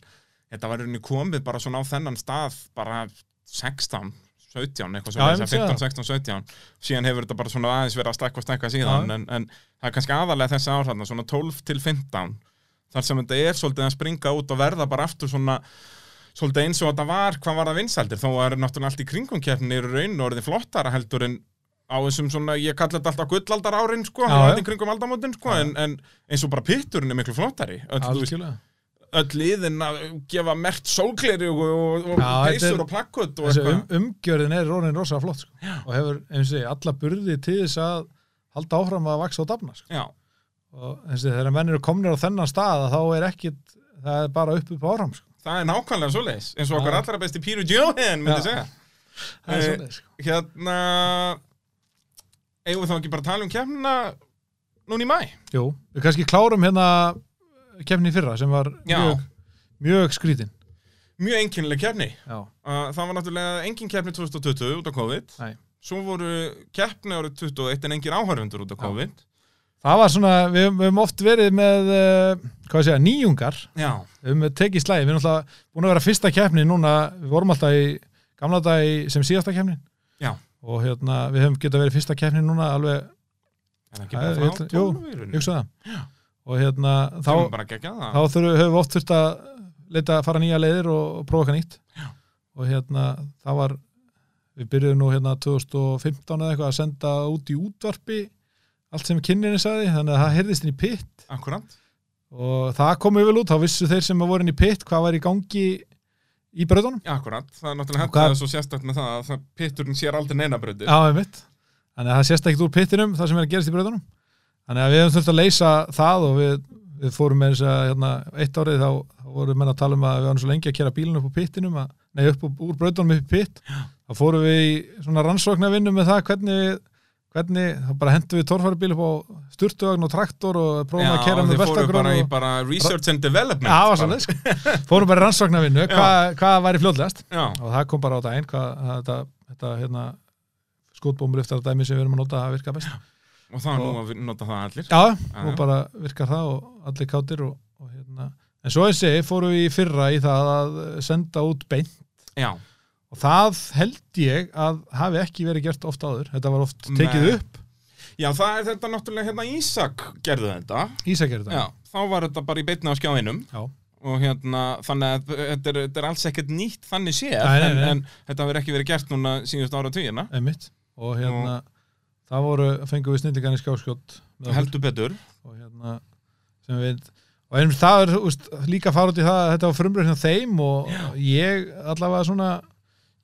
þetta var runni komið bara svona á þennan stað bara 16 17, eitthvað svona,
myndi segja
15, 16, 17 síðan hefur þetta bara svona aðeins verið að stakka og stakka síðan, en, en það er kannski aðalega þessi árhanna, svona 12 til 15 þar sem þetta er svolítið að springa út og verða bara aftur svona svolítið eins og þetta var, hvað var það vinsældir. Þó er náttúrulega allt í kringum keppni eru raun og orðið flottara heldur en á þessum svona, ég kalli þetta alltaf gullaldar árin sko,
Já,
allt
já.
í kringum aldamótin sko, en, en eins og bara pitturinn er miklu flottari. Öll, öll liðin að gefa mert sólgleri og, peysur og plakkut og eitthvað
um, umgjörðin er rónin rosa flott sko. og hefur, segi, alla burði til þess að halda áfram að vaksa og dafna sko. Og segi, þegar menn eru komnir á þennan stað að þá er ekkit, það er bara upp upp áram sko.
það er nákvæmlega svoleiðis eins og okkar allra besti Píru Johan myndi segja
það er
Eh,
svoleiðis, sko.
Hérna eigum við þá ekki bara að tala um keppnina núna í mæ?
Jú, við kannski klárum hérna kefni fyrra sem var
Já.
mjög, mjög skrítin
Mjög keppni.
Já,
Uh, það var náttúrulega engin keppni 2020 út af COVID.
Nei.
Svo voru keppni árið 21 en engin áhörfundur út af
Já.
COVID.
Það var svona, við, við höfum oft verið með uh, hvað segja, nýjungar.
Já,
við höfum tekið slæði, við erum alltaf búin að vera fyrsta kefni núna, við vorum alltaf í gamla dag sem síðasta kefni
Já.
og hérna, við höfum getað verið fyrsta kefni núna alveg,
en ekki bara frá
ætla- jú,
12 í rauninni.
hugsa það og hérna, þá,
er
þá þurfum, höfum við oft þurft að leita að fara nýja leiðir og, prófa eitthvað nýtt.
Já.
og hérna, það var við byrjuðum nú hérna 2015 eða eitthvað að senda út í útvarpi allt sem kynninni sagði, þannig að það heyrðist inn í pitt.
Akkurant
og það komið vel út, þá vissu þeir sem voru inn í pitt hvað var í gangi í bröðunum
Akkurat, það er náttúrulega
hvað-
hendur það svo sérstætt með það að pitturinn sér aldrei neina bröðir
Já, einmitt. þannig að það sést ekkert úr pittinum það sem er að gerast í bröðunum þannig að við hefum þurft að leysa það og við, við fórum með þess að hérna, eitt árið þá, þá vorum menn að tala um að við varum svo lengi að kera bílun upp á pittinum að, nei upp úr, úr bröðunum upp í pitt. Þá fórum við í svona rannsóknarvinnu með það hvernig við hvernig, þá bara hendum við torfaribíl upp á sturtuvagn og traktor og prófum að kera með
þið fóru
veltagrunn
bara í
og...
bara research and development
Já, það var svolítið, fórum bara í rannsóknarvinnu. Hvað, hvað væri fljóðlegast
Já,
og það kom bara á daginn hvað að þetta, þetta hérna, skotbómur eftir að dæmi sem við erum að nota að virka best
og það er nú að nota það allir.
Já,
Já.
og bara virkar það og allir kátir og, og hérna. En svo ég segi, fórum við í fyrra í það að senda út beint.
Já,
og það held ég að hafi ekki verið gert oft áður. Þetta var oft tekið
Nei.
upp.
Já, það er þetta náttúrulega hérna Ísak gerði þetta.
Ísakir þetta.
Já, þá var þetta bara í beinna á skjáinum.
Já.
og hérna, þannig að þetta er, þetta er alls ekkert nýtt þannig séð en, en þetta hefur ekki verið gert núna síðust ára
einmitt. Og hérna það voru, fengum við með okkur.
heldur betur.
Og hérna sem við og einmitt það er úst, líka fara út í það að þetta var frumröð hjá þeim og ég allavega svona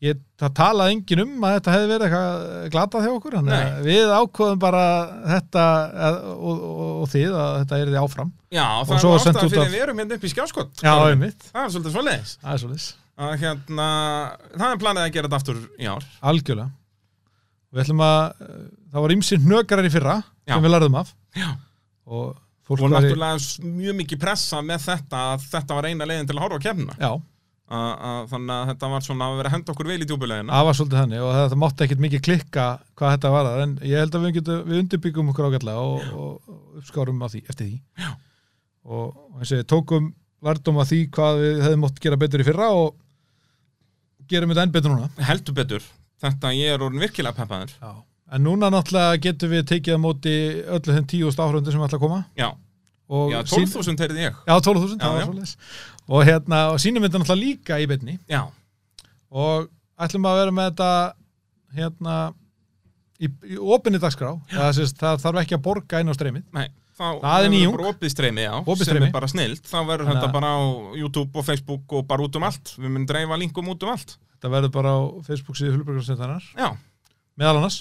ég, það talaði engin um að þetta hefði verið eitthvað glatað hjá okkur. Að við ákvoðum bara þetta að, og, og, og þið að þetta er því áfram.
Já,
Og
það er ástæðan fyrir
af-
við erum hérna upp í skjáskott
Já,
Það er svolítið svoleiðis.
Það er svolítið
að hérna, það er planið að gera þetta aftur í ár.
Algjörlega. Við ætlum að, það var ymsið hnökarar í fyrra
Já.
sem við lærðum af.
Já.
og fólk
og
var í-
náttúrulega mjög mikið pressa með þetta að þetta var eina leiðin til að horfa á kemna
Já,
þannig að þetta var svona að vera að henda okkur vel í djúbulegina
það var svolítið þannig og það, það mátti ekkert mikið klikka hvað þetta var en ég held að við, getum, við undirbyggum okkur ágætlega og, og, uppskárum á því, eftir því. Já. og og eins og ég tókum lærdum að því hvað við hefðum mótt gera betur í fyrra og gerum þetta enn betur núna.
Heldur betur, þetta ég er orðin virkilega peppaður
Já. En núna náttúrulega getum við tekið á móti öllu þeim tíu stáhrundu sem ætla að koma.
Já,
og
já
sín-
12.000 heyrði ég.
Já, 12.000,
Já,
það var svoleiðis. Og hérna, og sínum þetta náttúrulega líka í beinni.
Já,
og ætlum að vera með þetta hérna í, í opinni dagskrá. Það, sést, það þarf ekki að borga inn á streymið.
Nei þá
Það er nýjung.
bara opið streymi, já,
Opið
sem
streymi.
er bara snilt. Þá verður þetta
að-
bara á YouTube og Facebook og bara út um allt. Við munum dreifa linkum út um allt.
Þetta verður bara á Facebook síðu Hulbergarsnetanar
já,
meðal annars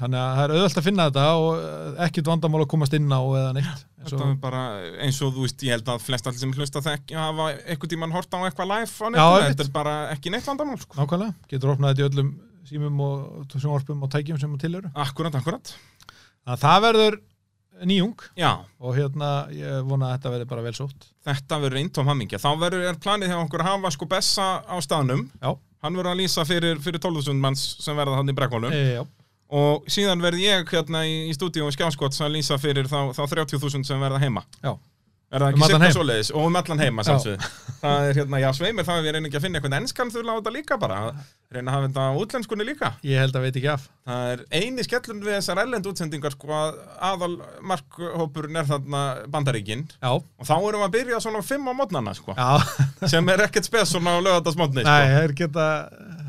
þannig að það er auðvöld að finna þetta og eh, ekkit vandamál að komast inn á eða neitt.
Þetta er bara eins og þú veist, ég held að flest allir sem hlusta þekki hafa einhvern tímann hort á eitthvað live á netinu, þetta er bara ekki neitt vandamál sko.
nákvæmlega, getur opnað þetta í öllum símum og sjónvarpum og tækjum sem til eru.
Akkurat, akkurat.
Að það verður nýjung.
Já,
og hérna ég vona að þetta verður bara vel sótt.
Þetta verður eintóm hammingja þá verður er planið hjá okkur að hafa sko Bessa á staðnum.
Já.
hann verður að lýsa fyrir, fyrir 12.000 manns sem verða þannig í brekkmálum
e, já,
og síðan verð ég hérna í, í stúdíu og skjáskots að lýsa fyrir þá, þá 30.000 sem verða heima.
Já.
Er það
Um
ekki
allan
sirka svoleiðis? Og um allan heima Það er hérna, já sveimir þá er við reyna ekki að finna eitthvað enskan þurfa á þetta líka bara reyna að hafa þetta á útlenskunni líka.
Ég held að veit ekki af.
Það er eini skellun við þessar ellend útsendingar sko að aðal markhópurinn er þarna bandaríkin.
Já,
og þá erum við að byrja svona fimm á mótnana sko. Sem er ekkert spes svona á lögatarsmótni
nei,
sko.
þeir geta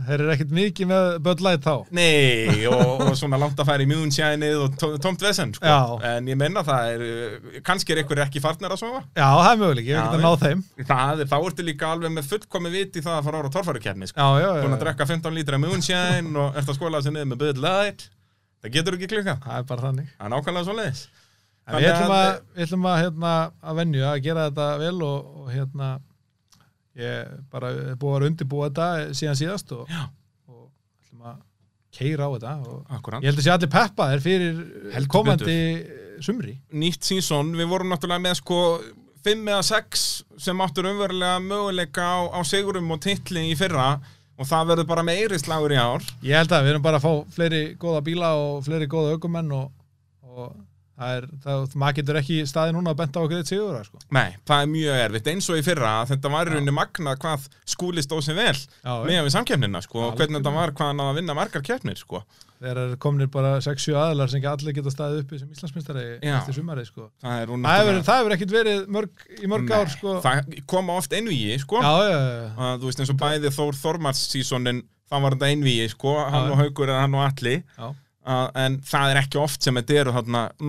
þeir eru ekkert mikið með Light þá.
Nei, og, og svona langt að færa í mjúnsjænið og tó- tómt vesen sko.
Já.
en ég menna það er uh, kannski er ykkur ekki farnir að sofa.
Já, það er möguleik, ég hef getað náð þeim.
Það er, þá ertu líka alveg með fullkomi vit í það að fara ára torfærukefni sko.
já, já, já,
Búin að drekka 15 lítra mjúnsjæn og ert að skóla sig niður með Bud Light. Það getur ekki klika
það er bara þannig.
Það er nákvæmlega svo leiðis
við ætlum að, við ætlum að, hérna, að venju að gera þetta vel og, og hérna ég bara búið að undirbúa þetta síðan síðast og, og ætlum að keira á þetta ég held að sé allir peppaðir fyrir
Heldur
komandi sumri.
Nýtt sísón, við vorum náttúrulega með sko 5 eða 6 sem áttur umverulega möguleika á, á sigurum og titli í fyrra og það verður bara meiri slagur í ár.
Ég held að við erum bara að fá fleiri góða bíla og fleiri góða aukumenn og, og það er, það, maður getur ekki staði núna að benda á okkur eitt sigur sko.
Nei, það er mjög erfitt. Eins og í fyrra þetta var í rauninni magnað hvað skúli stóð sem vel
Já,
með við samkeppnina sko, og hvernig þetta var hvað hann náði að vinna margar keppnir sko.
Þegar er komnir bara 6-7 aðilar sem ekki allir geta staðið uppi sem Íslandsmyndstari eftir sumarið sko.
það
það hefur, það ekkert verið mörg, í mörg ár sko.
það koma oft einvíi sko.
já, já, já, já.
að, þú veist eins og bæði Þór Þormars sísónin þá var þetta einvíi sko, hann og Haugur er hann og Alli
já.
að, en það er ekki oft sem þetta eru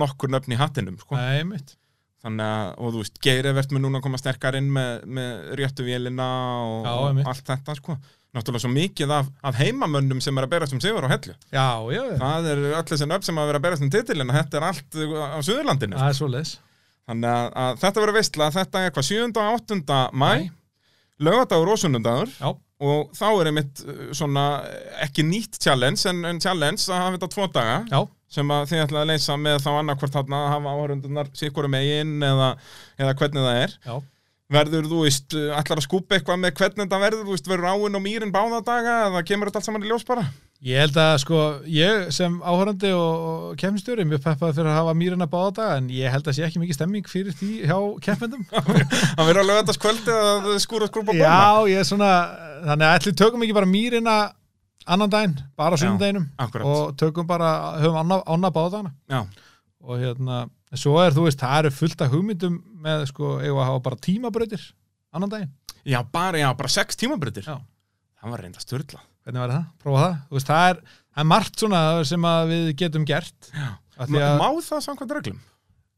nokkur nöfn í hattinum sko.
Nei,
þannig að, og þú veist, Geir Evert mun núna koma sterkar inn með, með réttu vélina og,
Já,
allt þetta sko. Náttúrulega svo mikið af, af heimamönnum sem er að berast um sigur á hellu.
Já, já, já.
Það er öll þessi nöfn sem að vera að berast um titilin og þetta er allt á Suðurlandinu.
Það er svo leis.
Þannig að, að þetta verður veistla, þetta er hvað 7. og 8. mæ, lögadagur og sunnundagur
Já,
og þá er einmitt uh, svona ekki nýtt challenge en, en challenge að hafa þetta tvo daga
já,
sem að þið ætlaði að leysa með þá annarkvort þarna að hafa áhörundunar sikkurum megin eða, eða hvernig það er
já.
Verður þú veist, ætlar að skúpa eitthvað með hvernig þetta verður, þú veist, verður áinn og mýrin báða daga eða kemur þetta allt saman í ljós bara?
Ég held að sko, ég sem áhörandi og, kemstjóri, mjög peppaði fyrir að hafa mýrina báða daga, en ég held að sé ekki mikið stemming fyrir því hjá keppendum.
að vera að löga þetta skvöldi að skúra skrúpa bóna
Já, ég er svona, þannig að ætli tökum ekki bara mýrina annan daginn, bara
akkurat.
og tökum bara, höfum ána, ána það með, sko, eigum að hafa bara tímabrautir annan daginn.
já, bara, já, bara sex tímabritir
Já.
það var reynda störla
Hvernig var það? Prófa það? Veist, það er, það er margt svona sem við getum gert. Að-
Má það samkvæmt reglum?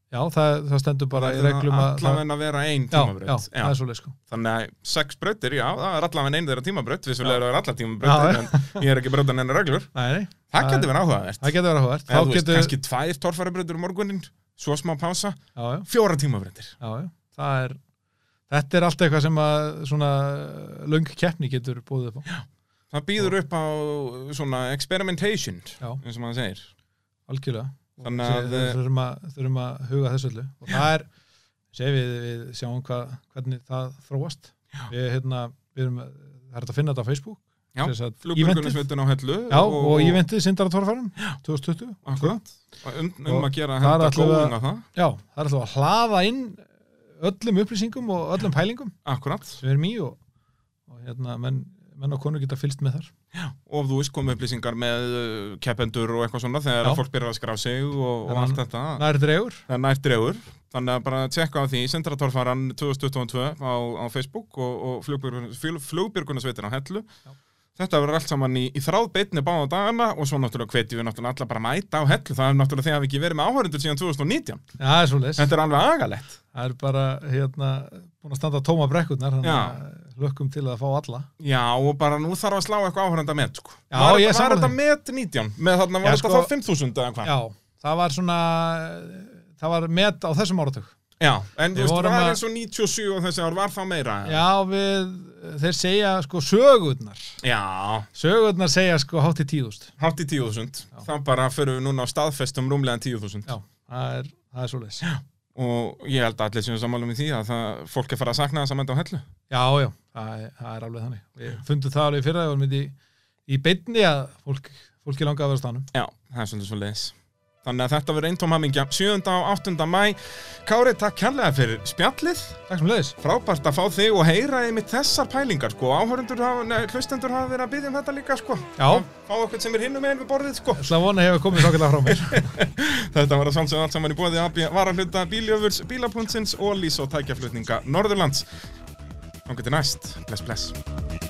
Já, það, það stendur bara í reglum að
allavega að vera ein
Já, já,
tímabraut
það er svolítið sko
Þannig að sex brautir, já, það er allavega einn þeirra tímabraut Vissulega
Já.
eru það allar tímabrautir En ég er ekki brautan enn reglur
Nei, nei,
Það
Það-
getur verið áhugavert
það getur verið áhugavert
Eða
Þá getur,
kannski tvær torfærabrautir um morgunin Svo smá pása,
já, já,
fjóra
já, já. Það er, þetta er allt eitthvað sem að svona löng keppni getur búið upp á.
Það býður upp á svona experimentation
Já,
eins og maður segir.
Algjörlega.
Þannig að-
við þurfum að, þurfum að huga þessu öllu. Og það er, sé við, við sjáum hvað, hvernig það þróast.
Já.
við, hérna, við erum það er að finna þetta á Facebook
Já. Flugbjörgunarsveitin á hellu
Já, og, og íventið Sindara Torfærum 2020
Akkurat. Um, um
Og
að gera henda á það.
Já, það er alltaf að hlaða inn öllum upplýsingum og öllum pælingum
Akkurat.
sem við erum í og, og hérna, menn, menn og konur geta fylst með þar.
Og þú veist komið upplýsingar með uh, keppendur og eitthvað svona þegar
Já.
fólk byrjar að skrá sig og, og allt þetta.
Nær
er nært dregur. Þannig að bara tjekka á því Sentratorfaran 2022 á, á Facebook og, og flugbjörgunarsveitin á hellu.
Já.
Þetta verður allt saman í, í þráð beitni báða dagana og svo náttúrulega hvetjum við náttúrulega alla bara að mæta á hellu. Það er náttúrulega þegar við ekki verið með áhörundur síðan 2019
Já, það er svo leis
þetta er alveg agalegt.
Það er bara hérna, búin að standa tóma brekkurnar þannig að lökkum til að fá alla.
Já, og bara nú þarf að slá eitthvað áhörunda með sko.
Já,
var,
ég er
var
sammála
þetta met 19 með þarna var þetta
sko-
þá 5000 eða hvað?
Já, það var svona það var
Já, en þú veist, var
að-
eins og 97 og þessi ár var þá meira
Já, við, þeir segja sko sögurnar.
Já,
sögurnar segja sko hátt í tíðust
hátt í 10.000 þá bara förum við núna á staðfestum rúmlega 10.000
Já, það er, það er svo leis
og ég held að allir við sammálum í því að það, fólk er fara að sakna þess að mænda á hellu.
Já, já, það er, það er alveg þannig. Við fundum það alveg fyrir að við vorum í, í beinni að fólk, fólki langa að vera á stanum
Já, það er svolítið svo leiðis Þannig að þetta verður eintóm hamingja 7. og 8. mæ Kári, takk kærlega fyrir spjallið
Takk sem leiðis
Frábært að fá þig og heyra einmitt þessar pælingar sko. Áhörundur hlustendur hafa verið að byggja um þetta líka sko.
Já.
Fá okkur sem er hinnum meginn við borðið sko.
Það vona hefur komið þokkilega frá mér
Þetta var að sjálfsögða allt saman í bóði AB varahluta bíljöfurs, bílapuntsins og lís og tækjaflutninga Norðurlands. Getur næst. Bless, bless.